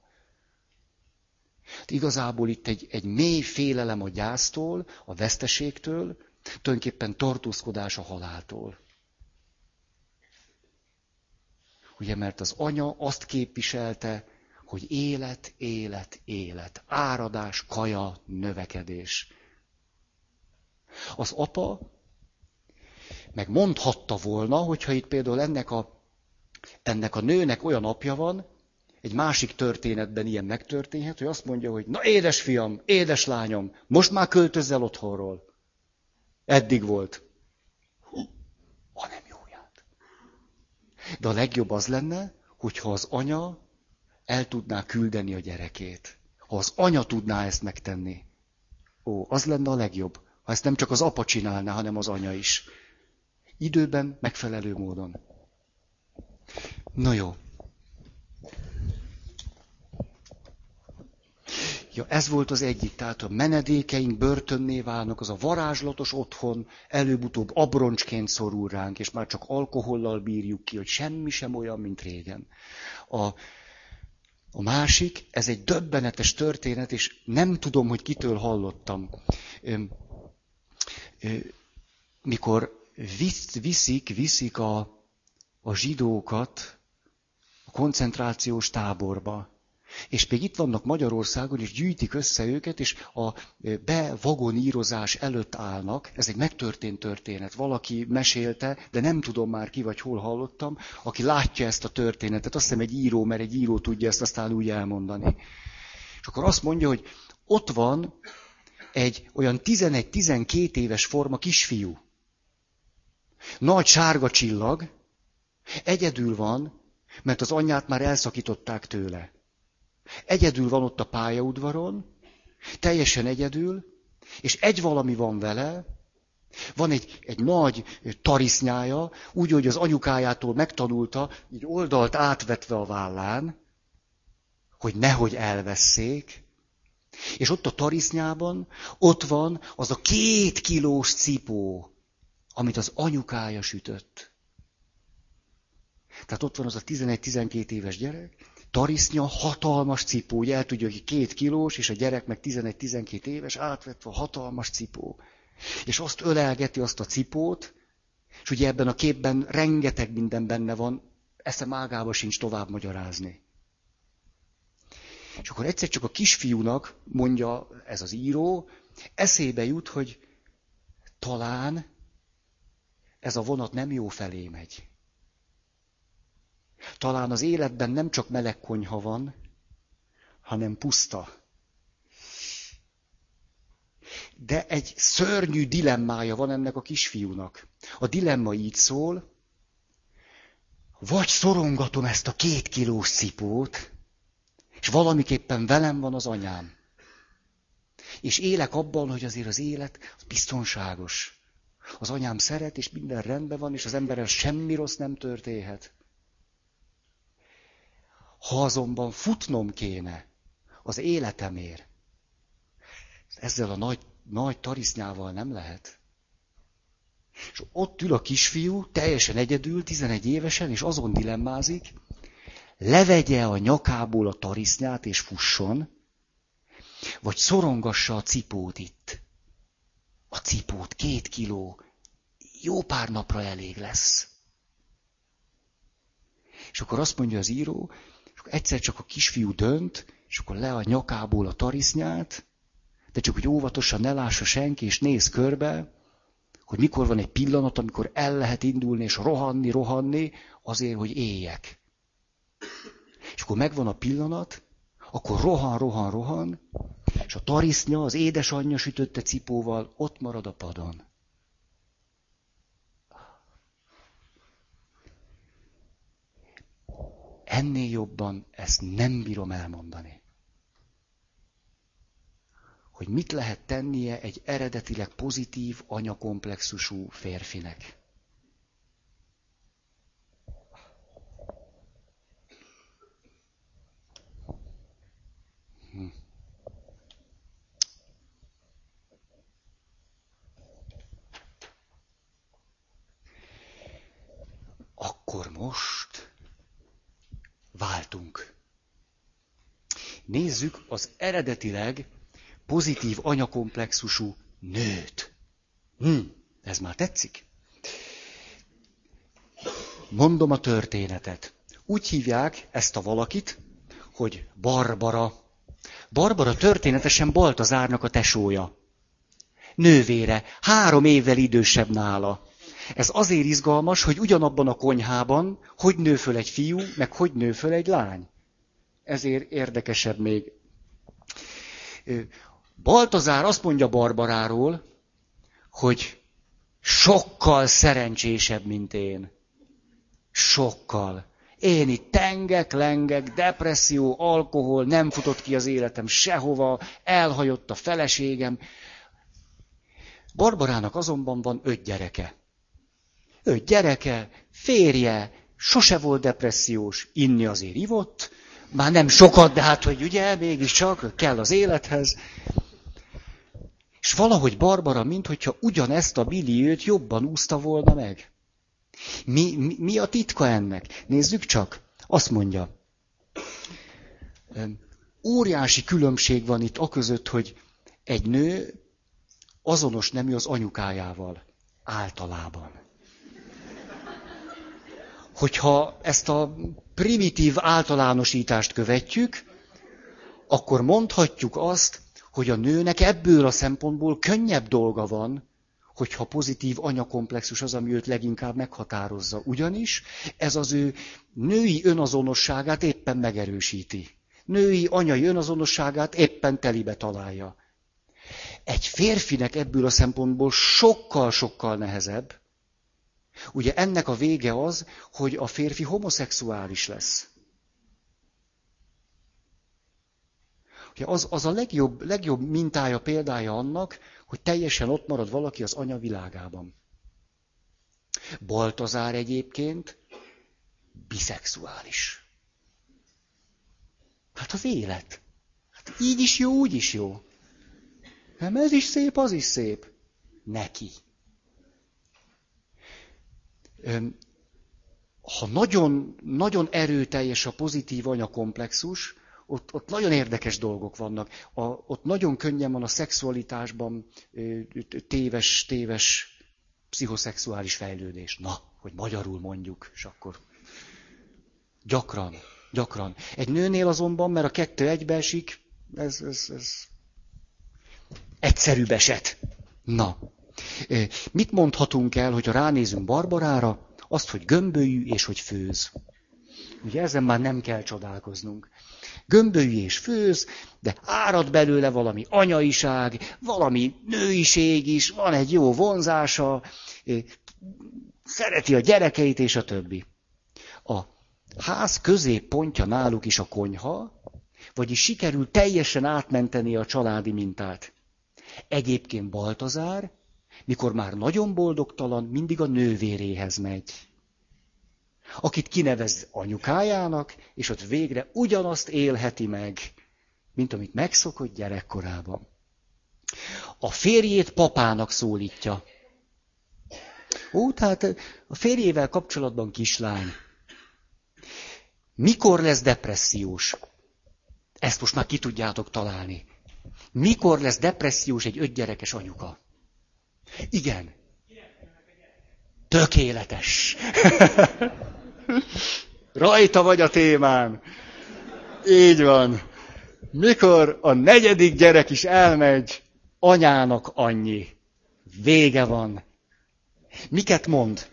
Hát igazából itt egy, egy mély félelem a gyásztól, a veszteségtől, tulajdonképpen tartózkodás a haláltól. Ugye, mert az anya azt képviselte, hogy élet, élet, élet, áradás, kaja, növekedés. Az apa meg mondhatta volna, hogyha itt például ennek a, ennek a nőnek olyan apja van, egy másik történetben ilyen megtörténhet, hogy azt mondja, hogy na édes fiam, édes lányom, most már költözz el otthonról. Eddig volt. Ha nem jóját. De a legjobb az lenne, hogyha az anya el tudná küldeni a gyerekét. Ha az anya tudná ezt megtenni. Ó, az lenne a legjobb. Ha ezt nem csak az apa csinálná, hanem az anya is. Időben, megfelelő módon. No jó. Ja, ez volt az egyik, tehát a menedékeink börtönné válnak, az a varázslatos otthon előbb-utóbb abroncsként szorul ránk, és már csak alkohollal bírjuk ki, hogy semmi sem olyan, mint régen. A, a másik, ez egy döbbenetes történet, és nem tudom, hogy kitől hallottam. Mikor viszik, viszik a, a zsidókat a koncentrációs táborba, és még itt vannak Magyarországon, és gyűjtik össze őket, és a bevagonírozás előtt állnak. Ez egy megtörtént történet. Valaki mesélte, de nem tudom már ki vagy hol hallottam, aki látja ezt a történetet. Azt hiszem egy író, mert egy író tudja ezt aztán úgy elmondani. És akkor azt mondja, hogy ott van egy olyan 11-12 éves forma kisfiú. Nagy sárga csillag, egyedül van, mert az anyját már elszakították tőle. Egyedül van ott a pályaudvaron, teljesen egyedül, és egy valami van vele, van egy, egy nagy tarisznyája, úgy, hogy az anyukájától megtanulta, így oldalt átvetve a vállán, hogy nehogy elveszék. És ott a tarisznyában, ott van az a két kilós cipó, amit az anyukája sütött. Tehát ott van az a 11-12 éves gyerek, tarisznya, hatalmas cipó, ugye el tudja, hogy két kilós, és a gyerek meg 11-12 éves, átvetve hatalmas cipó. És azt ölelgeti azt a cipót, és ugye ebben a képben rengeteg minden benne van, eszem ágába sincs tovább magyarázni. És akkor egyszer csak a kisfiúnak, mondja ez az író, eszébe jut, hogy talán ez a vonat nem jó felé megy. Talán az életben nem csak meleg konyha van, hanem puszta. De egy szörnyű dilemmája van ennek a kisfiúnak. A dilemma így szól, vagy szorongatom ezt a két kilós cipót, és valamiképpen velem van az anyám. És élek abban, hogy azért az élet az biztonságos. Az anyám szeret, és minden rendben van, és az emberrel semmi rossz nem történhet. Ha azonban futnom kéne az életemért, ezzel a nagy, nagy tarisznyával nem lehet. És ott ül a kisfiú, teljesen egyedül, 11 évesen, és azon dilemmázik, levegye a nyakából a tarisznyát és fusson, vagy szorongassa a cipót itt. A cipót két kiló, jó pár napra elég lesz. És akkor azt mondja az író, egyszer csak a kisfiú dönt, és akkor le a nyakából a tarisznyát, de csak hogy óvatosan ne lássa senki, és néz körbe, hogy mikor van egy pillanat, amikor el lehet indulni, és rohanni, rohanni, azért, hogy éljek. És akkor megvan a pillanat, akkor rohan, rohan, rohan, És a tarisznya, az édesanyja sütötte cipóval, ott marad a padon. Ennél jobban ezt nem bírom elmondani. Hogy mit lehet tennie egy eredetileg pozitív anyakomplexusú férfinek. Hm. Akkor most váltunk. Nézzük az eredetileg pozitív anyakomplexusú nőt. Hm, ez már tetszik? Mondom a történetet. Úgy hívják ezt a valakit, hogy Barbara. Barbara történetesen Baltazárnak a tesója. Nővére, három évvel idősebb nála. Ez azért izgalmas, hogy ugyanabban a konyhában hogy nő föl egy fiú, meg hogy nő föl egy lány. Ezért érdekesebb még. Baltazár azt mondja Barbaráról, hogy sokkal szerencsésebb, mint én. Sokkal. Én itt tengek, lengek, depresszió, alkohol, nem futott ki az életem sehova, elhagyott a feleségem. Barbarának azonban van öt gyereke. Öt gyereke, férje, sose volt depressziós, inni azért ivott, már nem sokat, de hát, hogy ugye, mégiscsak kell az élethez. És valahogy Barbara, minthogyha ugyanezt a milliót jobban úszta volna meg. Mi, mi, mi a titka ennek? Nézzük csak. Azt mondja. Óriási különbség van itt a között, hogy egy nő azonos nemű az anyukájával. Általában. Hogyha ezt a primitív általánosítást követjük, akkor mondhatjuk azt, hogy a nőnek ebből a szempontból könnyebb dolga van, hogyha pozitív anyakomplexus az, ami őt leginkább meghatározza. Ugyanis ez az ő női önazonosságát éppen megerősíti. Női anyai önazonosságát éppen telibe találja. Egy férfinek ebből a szempontból sokkal-sokkal nehezebb. Ugye ennek a vége az, hogy a férfi homoszexuális lesz. Ugye az, az a legjobb, legjobb mintája, példája annak, hogy teljesen ott marad valaki az anya világában. Baltazár egyébként biszexuális. Hát az élet. Hát így is jó, úgy is jó. Nem ez is szép, az is szép. Neki. Ha nagyon, nagyon erőteljes a pozitív anyakomplexus, ott, ott nagyon érdekes dolgok vannak. A, ott nagyon könnyen van a szexualitásban téves, téves pszichoszexuális fejlődés. Na, hogy magyarul mondjuk, és akkor gyakran, gyakran. Egy nőnél azonban, mert a kettő egybeesik, ez, ez, ez egyszerűbb eset. Na, mit mondhatunk el, hogyha ránézünk Barbarára? Azt, hogy gömbölyű és hogy főz. Ugye ezen már nem kell csodálkoznunk gömbölyű és főz, de árad belőle valami anyaiság, valami nőiség is, van egy jó vonzása, szereti a gyerekeit és a többi. A ház középpontja náluk is a konyha, vagyis sikerül teljesen átmenteni a családi mintát. Egyébként Baltazár, mikor már nagyon boldogtalan, mindig a nővéréhez megy akit kinevez anyukájának, és ott végre ugyanazt élheti meg, mint amit megszokott gyerekkorában. A férjét papának szólítja. Ó, tehát a férjével kapcsolatban kislány. Mikor lesz depressziós? Ezt most már ki tudjátok találni. Mikor lesz depressziós egy ötgyerekes anyuka? Igen. Tökéletes. Rajta vagy a témán. Így van. Mikor a negyedik gyerek is elmegy, anyának annyi. Vége van. Miket mond?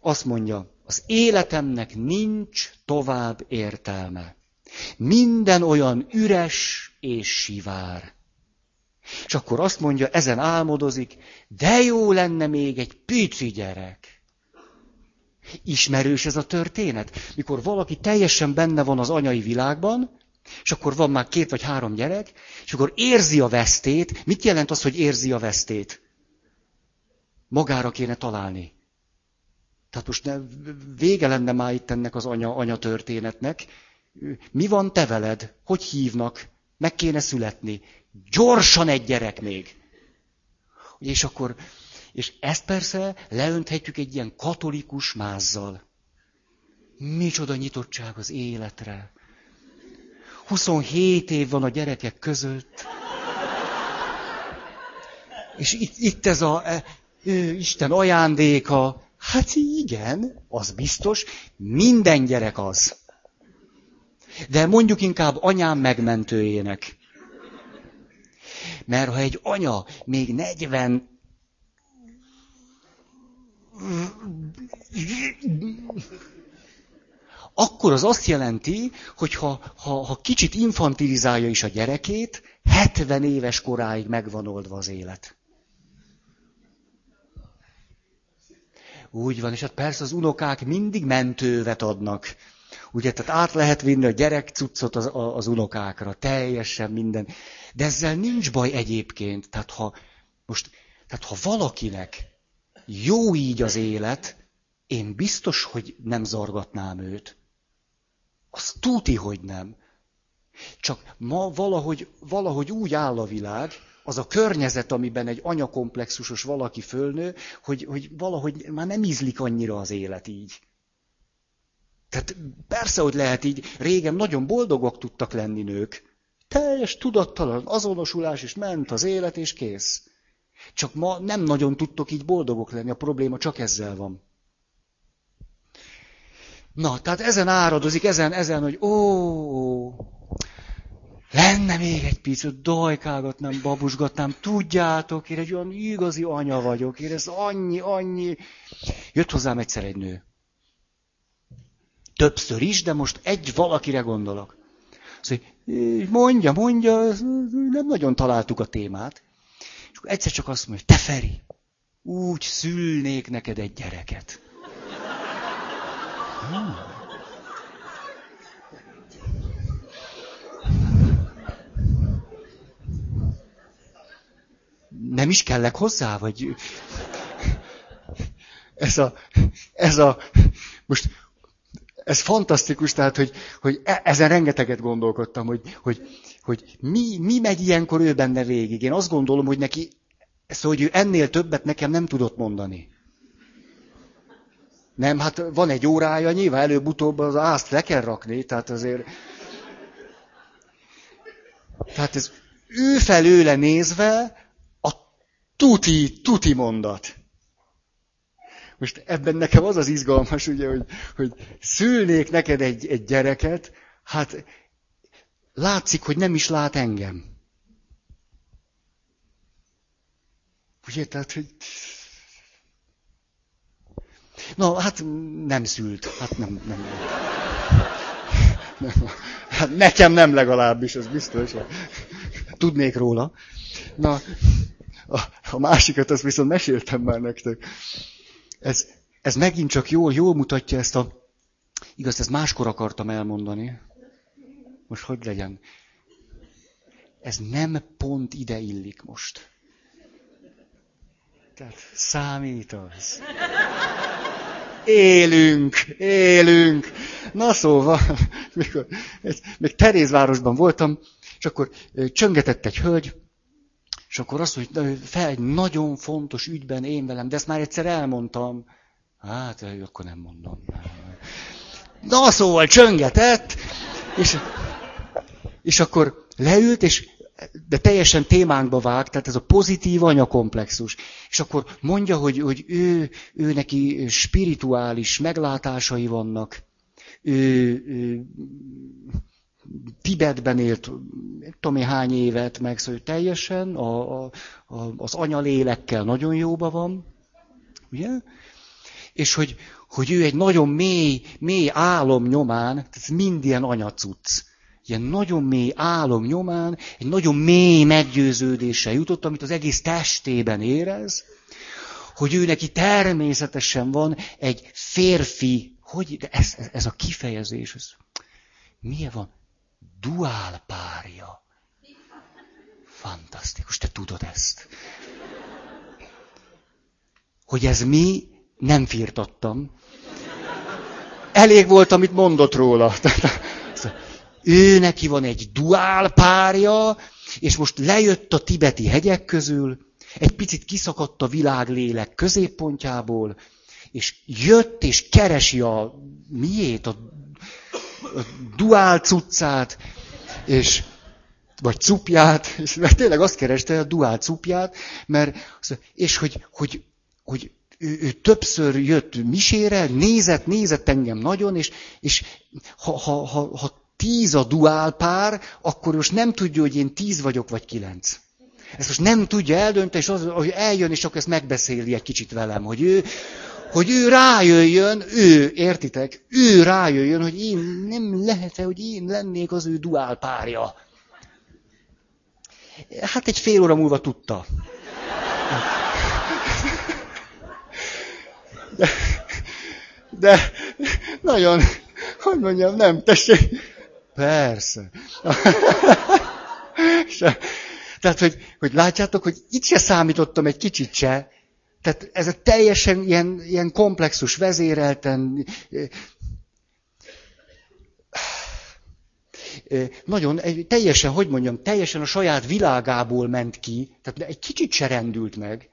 Azt mondja, az életemnek nincs tovább értelme. Minden olyan üres és sivár. És akkor azt mondja, ezen álmodozik, de jó lenne még egy pici gyerek. Ismerős ez a történet? Mikor valaki teljesen benne van az anyai világban, és akkor van már két vagy három gyerek, és akkor érzi a vesztét. Mit jelent az, hogy érzi a vesztét? Magára kéne találni. Tehát most ne, vége lenne már itt ennek az anya, anya történetnek. Mi van te veled? Hogy hívnak? Meg kéne születni. Gyorsan egy gyerek még. És akkor, és ezt persze leönthetjük egy ilyen katolikus mázzal. Micsoda nyitottság az életre. 27 év van a gyerekek között. És itt, itt ez a e, Isten ajándéka. Hát igen, az biztos, minden gyerek az. De mondjuk inkább anyám megmentőjének. Mert ha egy anya még 40 akkor az azt jelenti, hogy ha, ha, ha kicsit infantilizálja is a gyerekét, 70 éves koráig megvan oldva az élet. Úgy van, és hát persze az unokák mindig mentővet adnak. Ugye, tehát át lehet vinni a gyerek cuccot az, az unokákra, teljesen minden. De ezzel nincs baj egyébként. Tehát ha, most, tehát ha valakinek jó így az élet, én biztos, hogy nem zargatnám őt. Az tuti, hogy nem. Csak ma valahogy, valahogy úgy áll a világ, az a környezet, amiben egy anyakomplexusos valaki fölnő, hogy, hogy valahogy már nem ízlik annyira az élet így. Tehát persze, hogy lehet így, régen nagyon boldogok tudtak lenni nők. Teljes tudattalan azonosulás, és ment az élet, és kész. Csak ma nem nagyon tudtok így boldogok lenni, a probléma csak ezzel van. Na, tehát ezen áradozik, ezen, ezen, hogy ó, lenne még egy picit, dajkálgatnám, babusgatnám, tudjátok, én egy olyan igazi anya vagyok, én ez annyi, annyi. Jött hozzám egyszer egy nő. Többször is, de most egy valakire gondolok. Szóval, mondja, mondja, nem nagyon találtuk a témát. És akkor egyszer csak azt mondja, te Feri, úgy szülnék neked egy gyereket. Nem is kellek hozzá, vagy... Ez a, ez a, most, ez fantasztikus, tehát, hogy, hogy e, ezen rengeteget gondolkodtam, hogy, hogy, hogy mi, mi megy ilyenkor ő benne végig. Én azt gondolom, hogy neki, szóval, hogy ő ennél többet nekem nem tudott mondani. Nem, hát van egy órája, nyilván előbb-utóbb az ázt le kell rakni, tehát azért... Tehát ez ő felőle nézve a tuti, tuti mondat. Most ebben nekem az az izgalmas, ugye, hogy, hogy szülnék neked egy, egy gyereket, hát látszik, hogy nem is lát engem. Ugye, tehát, hogy Na, hát nem szült. Hát nem, nem. nem. Hát nekem nem legalábbis, ez biztos. Tudnék róla. Na, a, a másikat azt viszont meséltem már nektek. Ez, ez megint csak jól, jól mutatja ezt a... Igaz, ezt máskor akartam elmondani. Most hogy legyen? Ez nem pont ide illik most. Tehát számít az. Élünk, élünk. Na szóval, mikor, még Terézvárosban voltam, és akkor csöngetett egy hölgy, és akkor azt mondja, hogy fel egy nagyon fontos ügyben én velem, de ezt már egyszer elmondtam. Hát, akkor nem mondom. Na szóval csöngetett, és, és akkor leült, és de teljesen témánkba vág, tehát ez a pozitív anyakomplexus. És akkor mondja, hogy, hogy ő, ő neki spirituális meglátásai vannak, ő, ő Tibetben élt, tudom én hány évet, meg szóval teljesen a, a, a, az anyalélekkel nagyon jóba van, ugye? És hogy, hogy ő egy nagyon mély, mély álom nyomán, tehát mind ilyen anyacuc ilyen nagyon mély álom nyomán, egy nagyon mély meggyőződéssel jutott, amit az egész testében érez, hogy ő neki természetesen van egy férfi, hogy, de ez, ez a kifejezés, ez, milyen van? Duál párja. Fantasztikus, te tudod ezt. Hogy ez mi, nem firtattam. Elég volt, amit mondott róla. ő neki van egy duál párja, és most lejött a tibeti hegyek közül, egy picit kiszakadt a világlélek középpontjából, és jött és keresi a miét, a, duál cuccát, és vagy cupját, és mert tényleg azt kereste, a duál cupját, mert, és hogy, hogy, hogy ő, ő többször jött misére, nézett, nézett engem nagyon, és, és ha, ha, ha, ha tíz a duál pár, akkor most nem tudja, hogy én tíz vagyok, vagy kilenc. Ezt most nem tudja eldönteni, és az, hogy eljön, és akkor ezt megbeszéli egy kicsit velem, hogy ő, hogy ő rájöjjön, ő, értitek, ő rájöjjön, hogy én nem lehet-e, hogy én lennék az ő duál párja. Hát egy fél óra múlva tudta. De, de nagyon, hogy mondjam, nem, tessék. Persze. Tehát, hogy, hogy látjátok, hogy itt se számítottam egy kicsit se. Tehát ez a teljesen ilyen, ilyen komplexus vezérelten, nagyon, teljesen, hogy mondjam, teljesen a saját világából ment ki, tehát egy kicsit se rendült meg.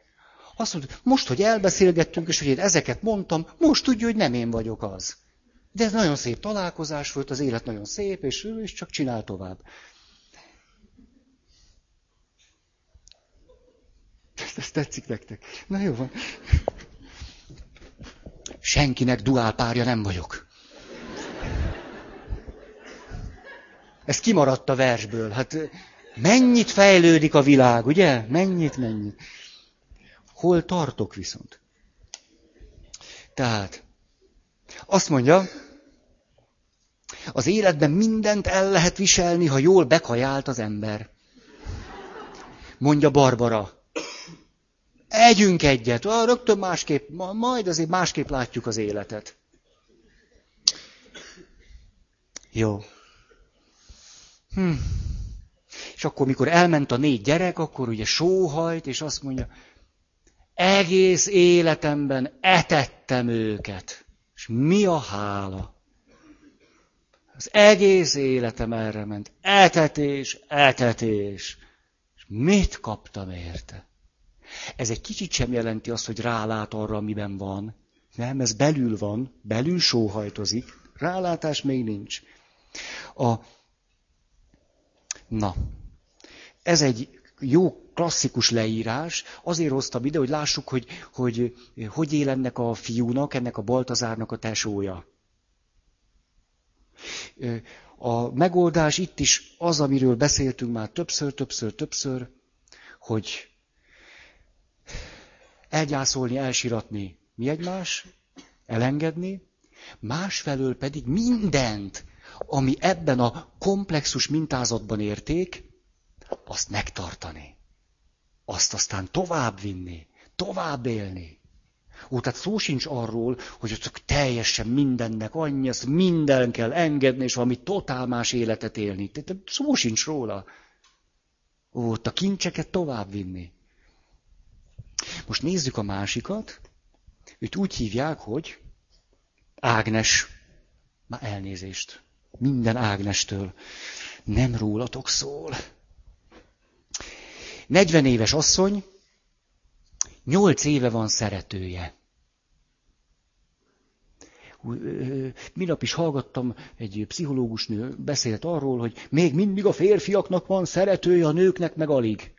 Azt mondta, most, hogy elbeszélgettünk, és hogy én ezeket mondtam, most tudja, hogy nem én vagyok az. De ez nagyon szép találkozás volt, az élet nagyon szép, és ő csak csinál tovább. Ezt, ezt tetszik nektek. Na jó van. Senkinek duál párja nem vagyok. Ez kimaradt a versből. Hát mennyit fejlődik a világ, ugye? Mennyit, mennyit. Hol tartok viszont? Tehát, azt mondja, az életben mindent el lehet viselni, ha jól bekajált az ember. Mondja Barbara. Együnk egyet, ah, rögtön másképp, majd azért másképp látjuk az életet. Jó. Hm. És akkor, mikor elment a négy gyerek, akkor ugye sóhajt, és azt mondja, egész életemben etettem őket. És mi a hála? Az egész életem erre ment. Etetés, etetés. És mit kaptam érte? Ez egy kicsit sem jelenti azt, hogy rálát arra, amiben van. Nem, ez belül van, belül sóhajtozik. Rálátás még nincs. A... Na, ez egy jó klasszikus leírás. Azért hoztam ide, hogy lássuk, hogy hogy, hogy él ennek a fiúnak, ennek a Baltazárnak a tesója. A megoldás itt is az, amiről beszéltünk már többször, többször, többször, hogy elgyászolni, elsiratni mi egymás, elengedni, másfelől pedig mindent, ami ebben a komplexus mintázatban érték, azt megtartani. Azt aztán tovább vinni, tovább élni. Ó, tehát szó sincs arról, hogy csak teljesen mindennek annyi, azt minden kell engedni, és valami totál más életet élni. Tehát szó sincs róla. Ó, ott a kincseket tovább vinni. Most nézzük a másikat. Őt úgy hívják, hogy Ágnes. Már elnézést. Minden Ágnestől. Nem rólatok szól. 40 éves asszony, 8 éve van szeretője. Minap is hallgattam, egy pszichológus nő beszélt arról, hogy még mindig a férfiaknak van szeretője, a nőknek meg alig.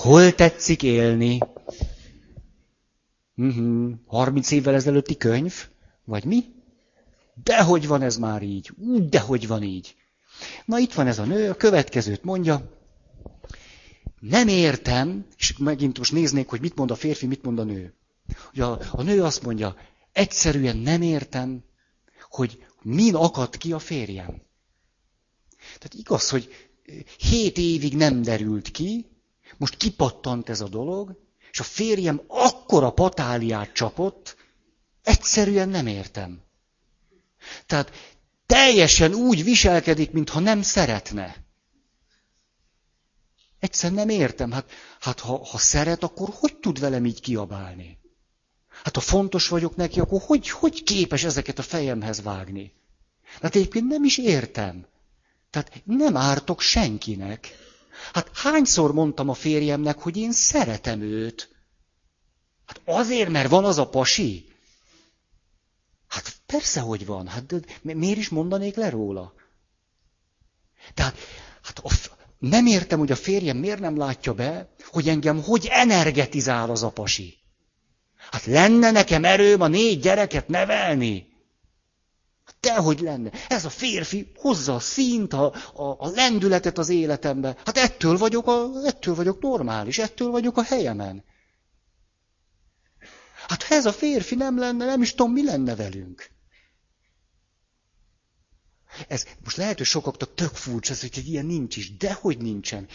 Hol tetszik élni? Uh-huh. 30 évvel ezelőtti könyv? Vagy mi? Dehogy van ez már így? Úgy, dehogy van így. Na itt van ez a nő, a következőt mondja. Nem értem, és megint most néznék, hogy mit mond a férfi, mit mond a nő. Hogy a, a nő azt mondja, egyszerűen nem értem, hogy min akadt ki a férjem. Tehát igaz, hogy hét évig nem derült ki, most kipattant ez a dolog, és a férjem akkora patáliát csapott, egyszerűen nem értem. Tehát teljesen úgy viselkedik, mintha nem szeretne. Egyszerűen nem értem. Hát, hát ha, ha szeret, akkor hogy tud velem így kiabálni? Hát ha fontos vagyok neki, akkor hogy, hogy képes ezeket a fejemhez vágni? Hát egyébként nem is értem. Tehát nem ártok senkinek. Hát hányszor mondtam a férjemnek, hogy én szeretem őt? Hát azért, mert van az a pasi? Hát persze, hogy van. Hát de miért is mondanék le róla? Tehát hát a, nem értem, hogy a férjem miért nem látja be, hogy engem hogy energetizál az a pasi. Hát lenne nekem erőm a négy gyereket nevelni? Dehogy lenne. Ez a férfi hozza a színt, a, a, a lendületet az életembe. Hát ettől vagyok, a, ettől vagyok normális, ettől vagyok a helyemen. Hát ha ez a férfi nem lenne, nem is tudom, mi lenne velünk. Ez most lehet, hogy sokaknak tök furcsa, hogy ilyen nincs is. Dehogy nincsen.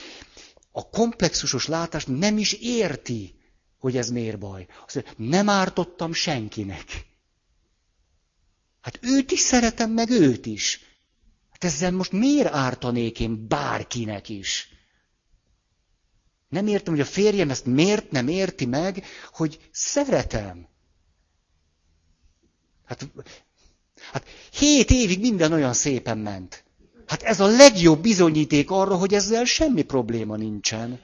A komplexusos látás nem is érti, hogy ez miért baj. Azt mondja, nem ártottam senkinek. Hát őt is szeretem, meg őt is. Hát ezzel most miért ártanék én bárkinek is? Nem értem, hogy a férjem ezt miért nem érti meg, hogy szeretem. Hát, hát hét évig minden olyan szépen ment. Hát ez a legjobb bizonyíték arra, hogy ezzel semmi probléma nincsen.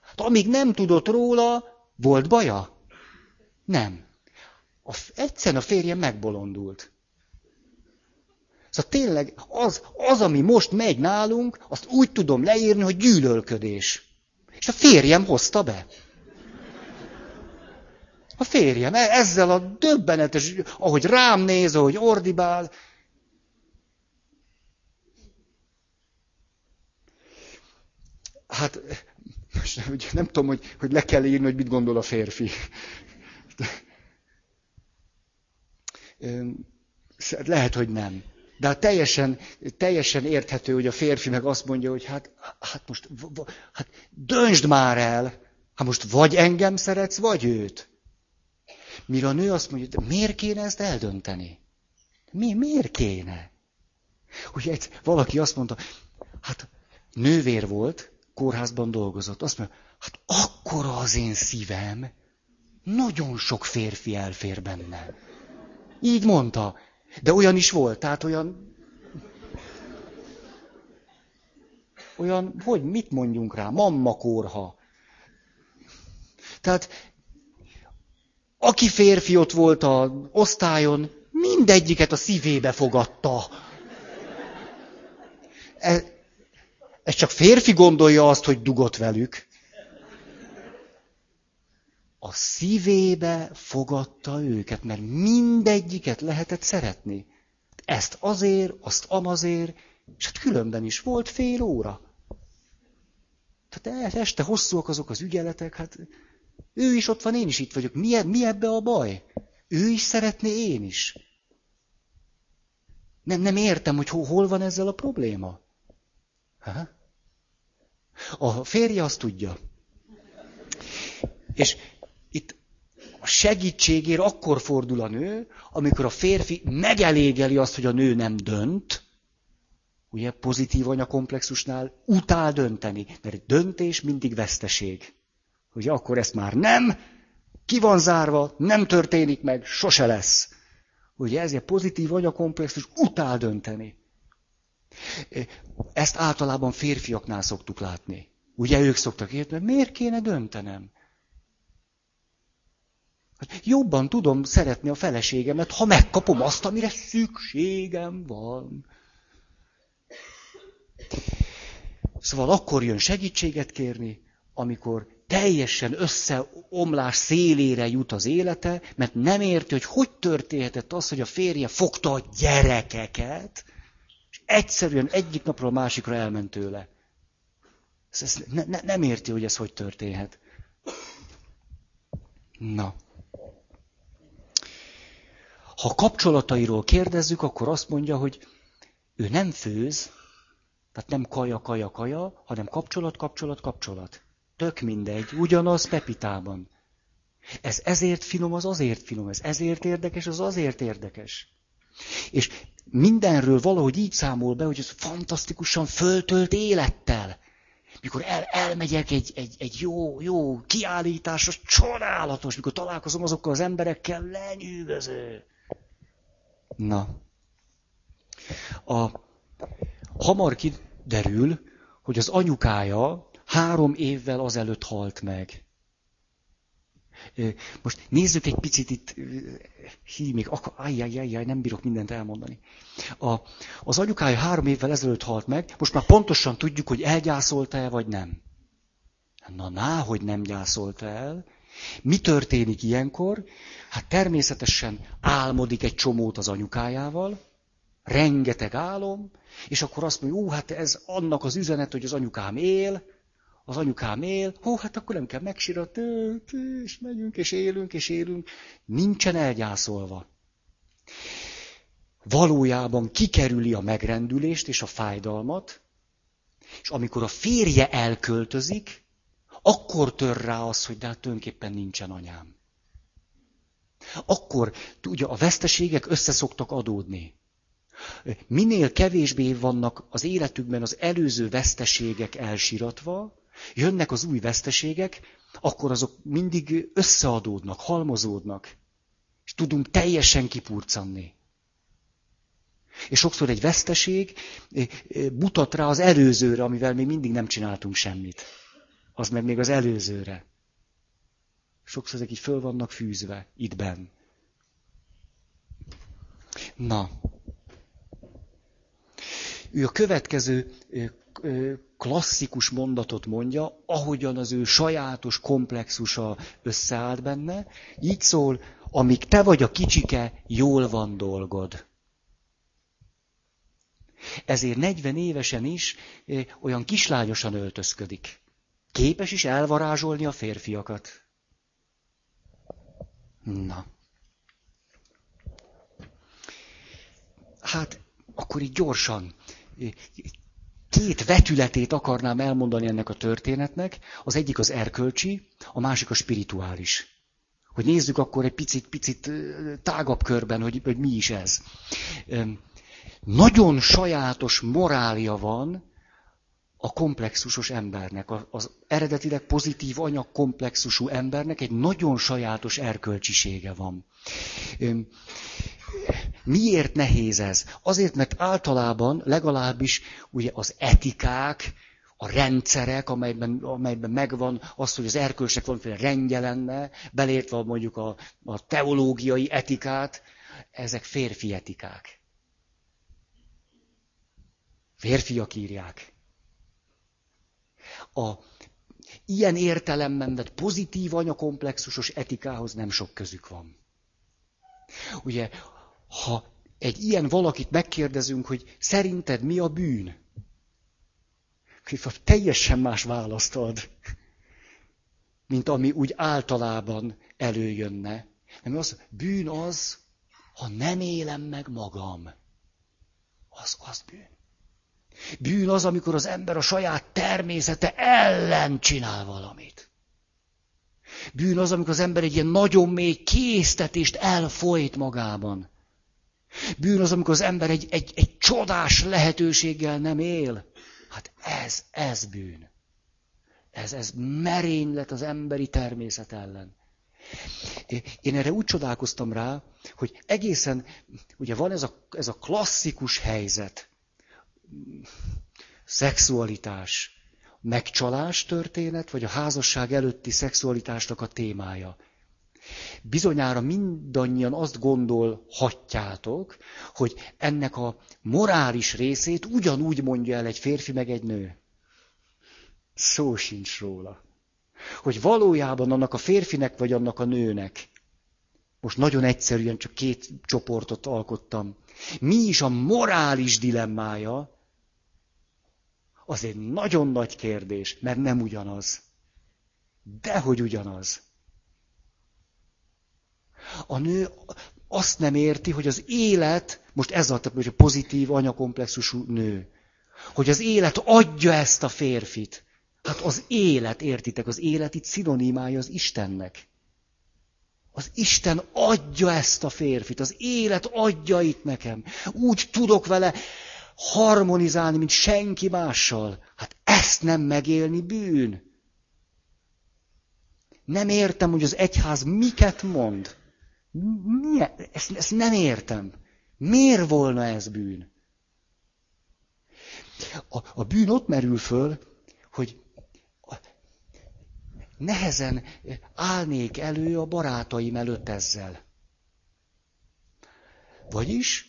Hát amíg nem tudott róla, volt baja? Nem. A, egyszerűen a férjem megbolondult. Szóval tényleg az, az, ami most megy nálunk, azt úgy tudom leírni, hogy gyűlölködés. És a férjem hozta be. A férjem e- ezzel a döbbenetes, ahogy rám néz, ahogy ordibál. Hát, most nem tudom, hogy, hogy le kell írni, hogy mit gondol a férfi. Lehet, hogy nem. De hát teljesen, teljesen érthető, hogy a férfi meg azt mondja, hogy hát, hát most hát döntsd már el. Hát most vagy engem szeretsz, vagy őt. Mire a nő azt mondja, de miért kéne ezt eldönteni? Mi, miért kéne? Ugye egy, valaki azt mondta, hát nővér volt, kórházban dolgozott. Azt mondja, hát akkora az én szívem, nagyon sok férfi elfér benne. Így mondta. De olyan is volt, tehát olyan... Olyan, hogy mit mondjunk rá, mamma kórha. Tehát, aki férfi ott volt a osztályon, mindegyiket a szívébe fogadta. Ez, ez csak férfi gondolja azt, hogy dugott velük. A szívébe fogadta őket, mert mindegyiket lehetett szeretni. Ezt azért, azt amazért, és hát különben is volt fél óra. Tehát este hosszúak azok az ügyeletek, hát ő is ott van, én is itt vagyok. Mi, mi ebbe a baj? Ő is szeretné, én is. Nem, nem értem, hogy hol van ezzel a probléma. Ha? A férje azt tudja. És a segítségért akkor fordul a nő, amikor a férfi megelégeli azt, hogy a nő nem dönt, ugye pozitív anyakomplexusnál utál dönteni, mert döntés mindig veszteség. Ugye akkor ezt már nem, ki van zárva, nem történik meg, sose lesz. Ugye ezért pozitív anyakomplexus utál dönteni. Ezt általában férfiaknál szoktuk látni. Ugye ők szoktak érteni, miért kéne döntenem? Jobban tudom szeretni a feleségemet, ha megkapom azt, amire szükségem van. Szóval akkor jön segítséget kérni, amikor teljesen összeomlás szélére jut az élete, mert nem érti, hogy hogy történhetett az, hogy a férje fogta a gyerekeket, és egyszerűen egyik napról a másikra elment tőle. Ezt ne, ne, nem érti, hogy ez hogy történhet. Na. Ha kapcsolatairól kérdezzük, akkor azt mondja, hogy ő nem főz, tehát nem kaja, kaja, kaja, hanem kapcsolat, kapcsolat, kapcsolat. Tök mindegy, ugyanaz Pepitában. Ez ezért finom, az azért finom, ez ezért érdekes, az azért érdekes. És mindenről valahogy így számol be, hogy ez fantasztikusan föltölt élettel. Mikor el, elmegyek egy, egy, egy jó, jó kiállítás, az csodálatos, mikor találkozom azokkal az emberekkel, lenyűgöző. Na. A, hamar kiderül, hogy az anyukája három évvel azelőtt halt meg. Most nézzük egy picit itt, hí, még akar, ajjajjajjaj, nem bírok mindent elmondani. A, az anyukája három évvel ezelőtt halt meg, most már pontosan tudjuk, hogy elgyászolta-e, vagy nem. Na, ná, hogy nem gyászolta el. Mi történik ilyenkor? Hát természetesen álmodik egy csomót az anyukájával, rengeteg álom, és akkor azt mondja, ú, hát ez annak az üzenet, hogy az anyukám él, az anyukám él, hó, hát akkor nem kell megsirat, és megyünk, és élünk, és élünk. Nincsen elgyászolva. Valójában kikerüli a megrendülést és a fájdalmat, és amikor a férje elköltözik, akkor tör rá az, hogy de hát tulajdonképpen nincsen anyám. Akkor, ugye, a veszteségek összeszoktak adódni. Minél kevésbé vannak az életükben az előző veszteségek elsiratva, jönnek az új veszteségek, akkor azok mindig összeadódnak, halmozódnak, és tudunk teljesen kipurcanni. És sokszor egy veszteség eh, eh, mutat rá az előzőre, amivel még mindig nem csináltunk semmit. Az meg még az előzőre. Sokszor ezek így föl vannak fűzve, itt benn. Na. Ő a következő klasszikus mondatot mondja, ahogyan az ő sajátos komplexusa összeállt benne. Így szól, amíg te vagy a kicsike, jól van dolgod. Ezért 40 évesen is olyan kislányosan öltözködik. Képes is elvarázsolni a férfiakat. Na. Hát, akkor így gyorsan két vetületét akarnám elmondani ennek a történetnek. Az egyik az erkölcsi, a másik a spirituális. Hogy nézzük akkor egy picit, picit tágabb körben, hogy, hogy mi is ez. Nagyon sajátos morália van a komplexusos embernek, az eredetileg pozitív anyag komplexusú embernek egy nagyon sajátos erkölcsisége van. Miért nehéz ez? Azért, mert általában legalábbis ugye az etikák, a rendszerek, amelyben, amelyben megvan az, hogy az erkölcsnek valamiféle rendje lenne, belértve mondjuk a, a teológiai etikát, ezek férfi etikák. Férfiak írják. A ilyen értelemben, de pozitív anyakomplexusos etikához nem sok közük van. Ugye ha egy ilyen valakit megkérdezünk, hogy szerinted mi a bűn? Teljesen más választ ad, mint ami úgy általában előjönne. Nem az, bűn az, ha nem élem meg magam. Az, az bűn. Bűn az, amikor az ember a saját természete ellen csinál valamit. Bűn az, amikor az ember egy ilyen nagyon mély késztetést elfolyt magában. Bűn az, amikor az ember egy, egy, egy csodás lehetőséggel nem él. Hát ez, ez bűn. Ez, ez merénylet az emberi természet ellen. Én erre úgy csodálkoztam rá, hogy egészen, ugye van ez a, ez a klasszikus helyzet, szexualitás, megcsalás történet, vagy a házasság előtti szexualitásnak a témája. Bizonyára mindannyian azt gondolhatjátok, hogy ennek a morális részét ugyanúgy mondja el egy férfi meg egy nő. Szó sincs róla. Hogy valójában annak a férfinek vagy annak a nőnek, most nagyon egyszerűen csak két csoportot alkottam, mi is a morális dilemmája, az egy nagyon nagy kérdés, mert nem ugyanaz. Dehogy ugyanaz. A nő azt nem érti, hogy az élet, most ez a pozitív anyakomplexusú nő, hogy az élet adja ezt a férfit. Hát az élet, értitek, az élet itt szinonimája az Istennek. Az Isten adja ezt a férfit, az élet adja itt nekem. Úgy tudok vele harmonizálni, mint senki mással. Hát ezt nem megélni bűn. Nem értem, hogy az egyház miket mond. Milyen? Ezt, ezt nem értem. Miért volna ez bűn? A, a bűn ott merül föl, hogy nehezen állnék elő a barátaim előtt ezzel. Vagyis,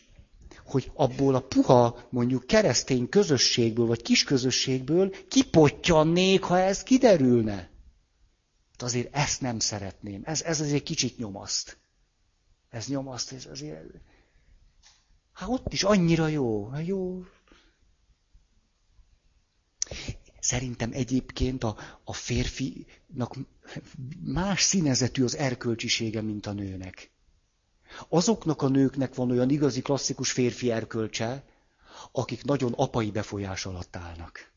hogy abból a puha, mondjuk keresztény közösségből, vagy kis közösségből kipottyannék, ha ez kiderülne. Hát azért ezt nem szeretném. Ez, ez azért kicsit nyomaszt. Ez nyomaszt, ez azért... Hát ott is annyira jó. Jó, Szerintem egyébként a, a férfinak más színezetű az erkölcsisége, mint a nőnek. Azoknak a nőknek van olyan igazi klasszikus férfi erkölcse, akik nagyon apai befolyás alatt állnak.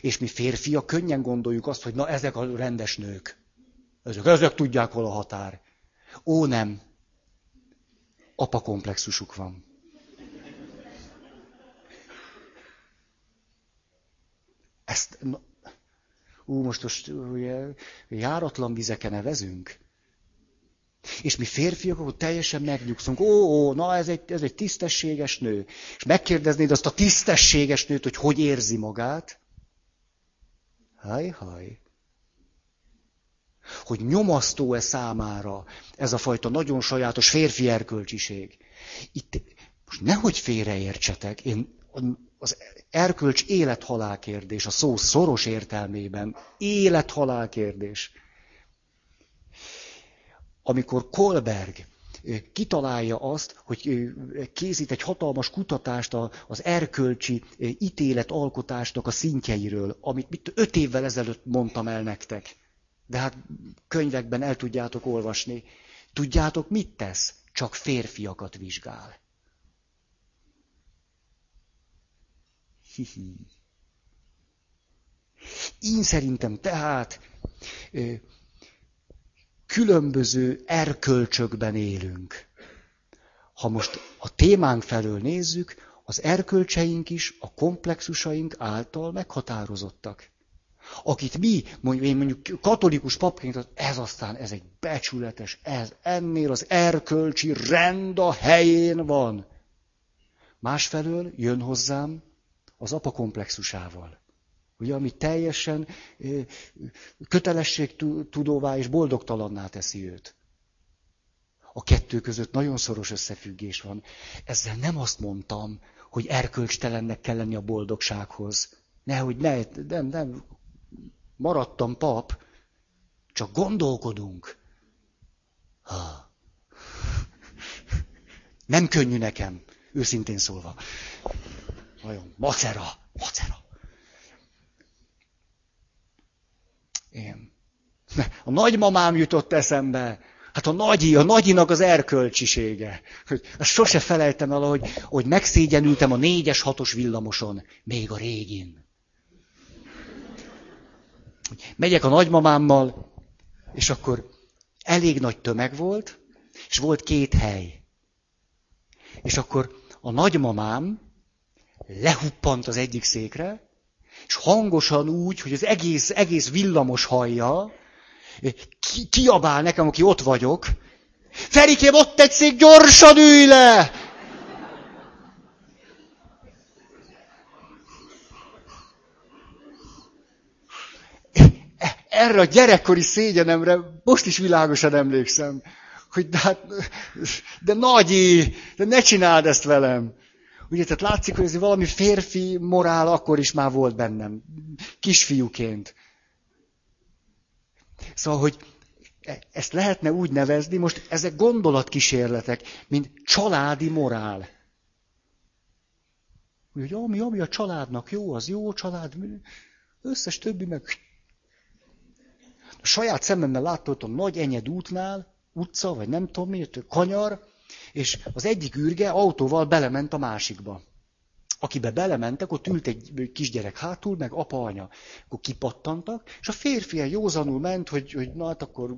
És mi férfiak könnyen gondoljuk azt, hogy na ezek a rendes nők. Ezek, ezek tudják, hol a határ. Ó, nem. Apa komplexusuk van. Ezt, na, ú, most, most ugye, járatlan vizeken nevezünk. És mi férfiak akkor teljesen megnyugszunk. Ó, ó, na ez egy, ez egy tisztességes nő. És megkérdeznéd azt a tisztességes nőt, hogy hogy érzi magát. Haj, haj. Hogy nyomasztó-e számára ez a fajta nagyon sajátos férfi erkölcsiség. Itt most nehogy félreértsetek, én az erkölcs élethalál kérdés, a szó szoros értelmében. Élethalál kérdés. Amikor Kolberg kitalálja azt, hogy készít egy hatalmas kutatást az erkölcsi ítéletalkotásnak a szintjeiről, amit mit öt évvel ezelőtt mondtam el nektek. De hát könyvekben el tudjátok olvasni. Tudjátok, mit tesz? Csak férfiakat vizsgál. Hihi. Én szerintem tehát különböző erkölcsökben élünk. Ha most a témánk felől nézzük, az erkölcseink is a komplexusaink által meghatározottak. Akit mi, mondjuk, én mondjuk katolikus papként, ez aztán, ez egy becsületes, ez ennél az erkölcsi rend a helyén van. Másfelől jön hozzám az apa komplexusával. Ugye, ami teljesen kötelességtudóvá és boldogtalanná teszi őt. A kettő között nagyon szoros összefüggés van. Ezzel nem azt mondtam, hogy erkölcstelennek kell lenni a boldogsághoz. Nehogy ne, nem, nem, maradtam pap, csak gondolkodunk. Ha. Nem könnyű nekem, őszintén szólva. Nagyon macera, macera. Én. A nagymamám jutott eszembe. Hát a nagyi, a nagyinak az erkölcsisége. Hogy azt sose felejtem el, hogy, hogy megszégyenültem a négyes, hatos villamoson, még a régin. Megyek a nagymamámmal, és akkor elég nagy tömeg volt, és volt két hely. És akkor a nagymamám lehuppant az egyik székre, és hangosan úgy, hogy az egész, egész villamos hallja, ki, kiabál nekem, aki ott vagyok, Ferikém, ott egy gyorsan ülj le! Erre a gyerekkori szégyenemre most is világosan emlékszem, hogy de, hát, de nagyi, de ne csináld ezt velem. Ugye, tehát látszik, hogy ez valami férfi morál akkor is már volt bennem, kisfiúként. Szóval, hogy e, ezt lehetne úgy nevezni, most ezek gondolatkísérletek, mint családi morál. Hogy ami, ami a családnak jó, az jó család, összes többi meg... A saját szememmel láttam nagy enyed útnál, utca, vagy nem tudom miért, kanyar, és az egyik űrge autóval belement a másikba. Akibe belementek, ott ült egy kisgyerek hátul, meg apa, anya. Akkor kipattantak, és a férfi józanul ment, hogy, hogy na hát akkor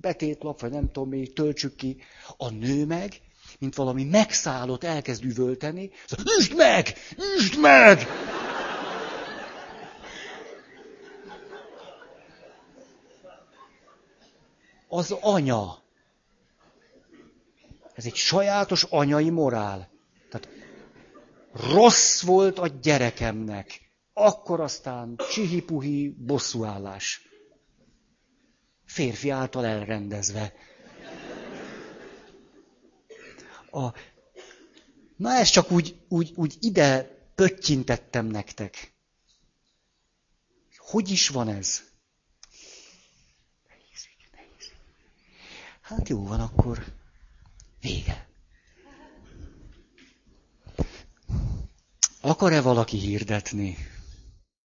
betétlap, vagy nem tudom mi, töltsük ki. A nő meg, mint valami megszállott, elkezd üvölteni. Üsd meg! Üsd meg! Az anya. Ez egy sajátos anyai morál. Tehát rossz volt a gyerekemnek. Akkor aztán csihipuhi bosszúállás. Férfi által elrendezve. A... Na ezt csak úgy, úgy, úgy ide pöttyintettem nektek. Hogy is van ez? Hát jó van akkor. Vége. Akar-e valaki hirdetni?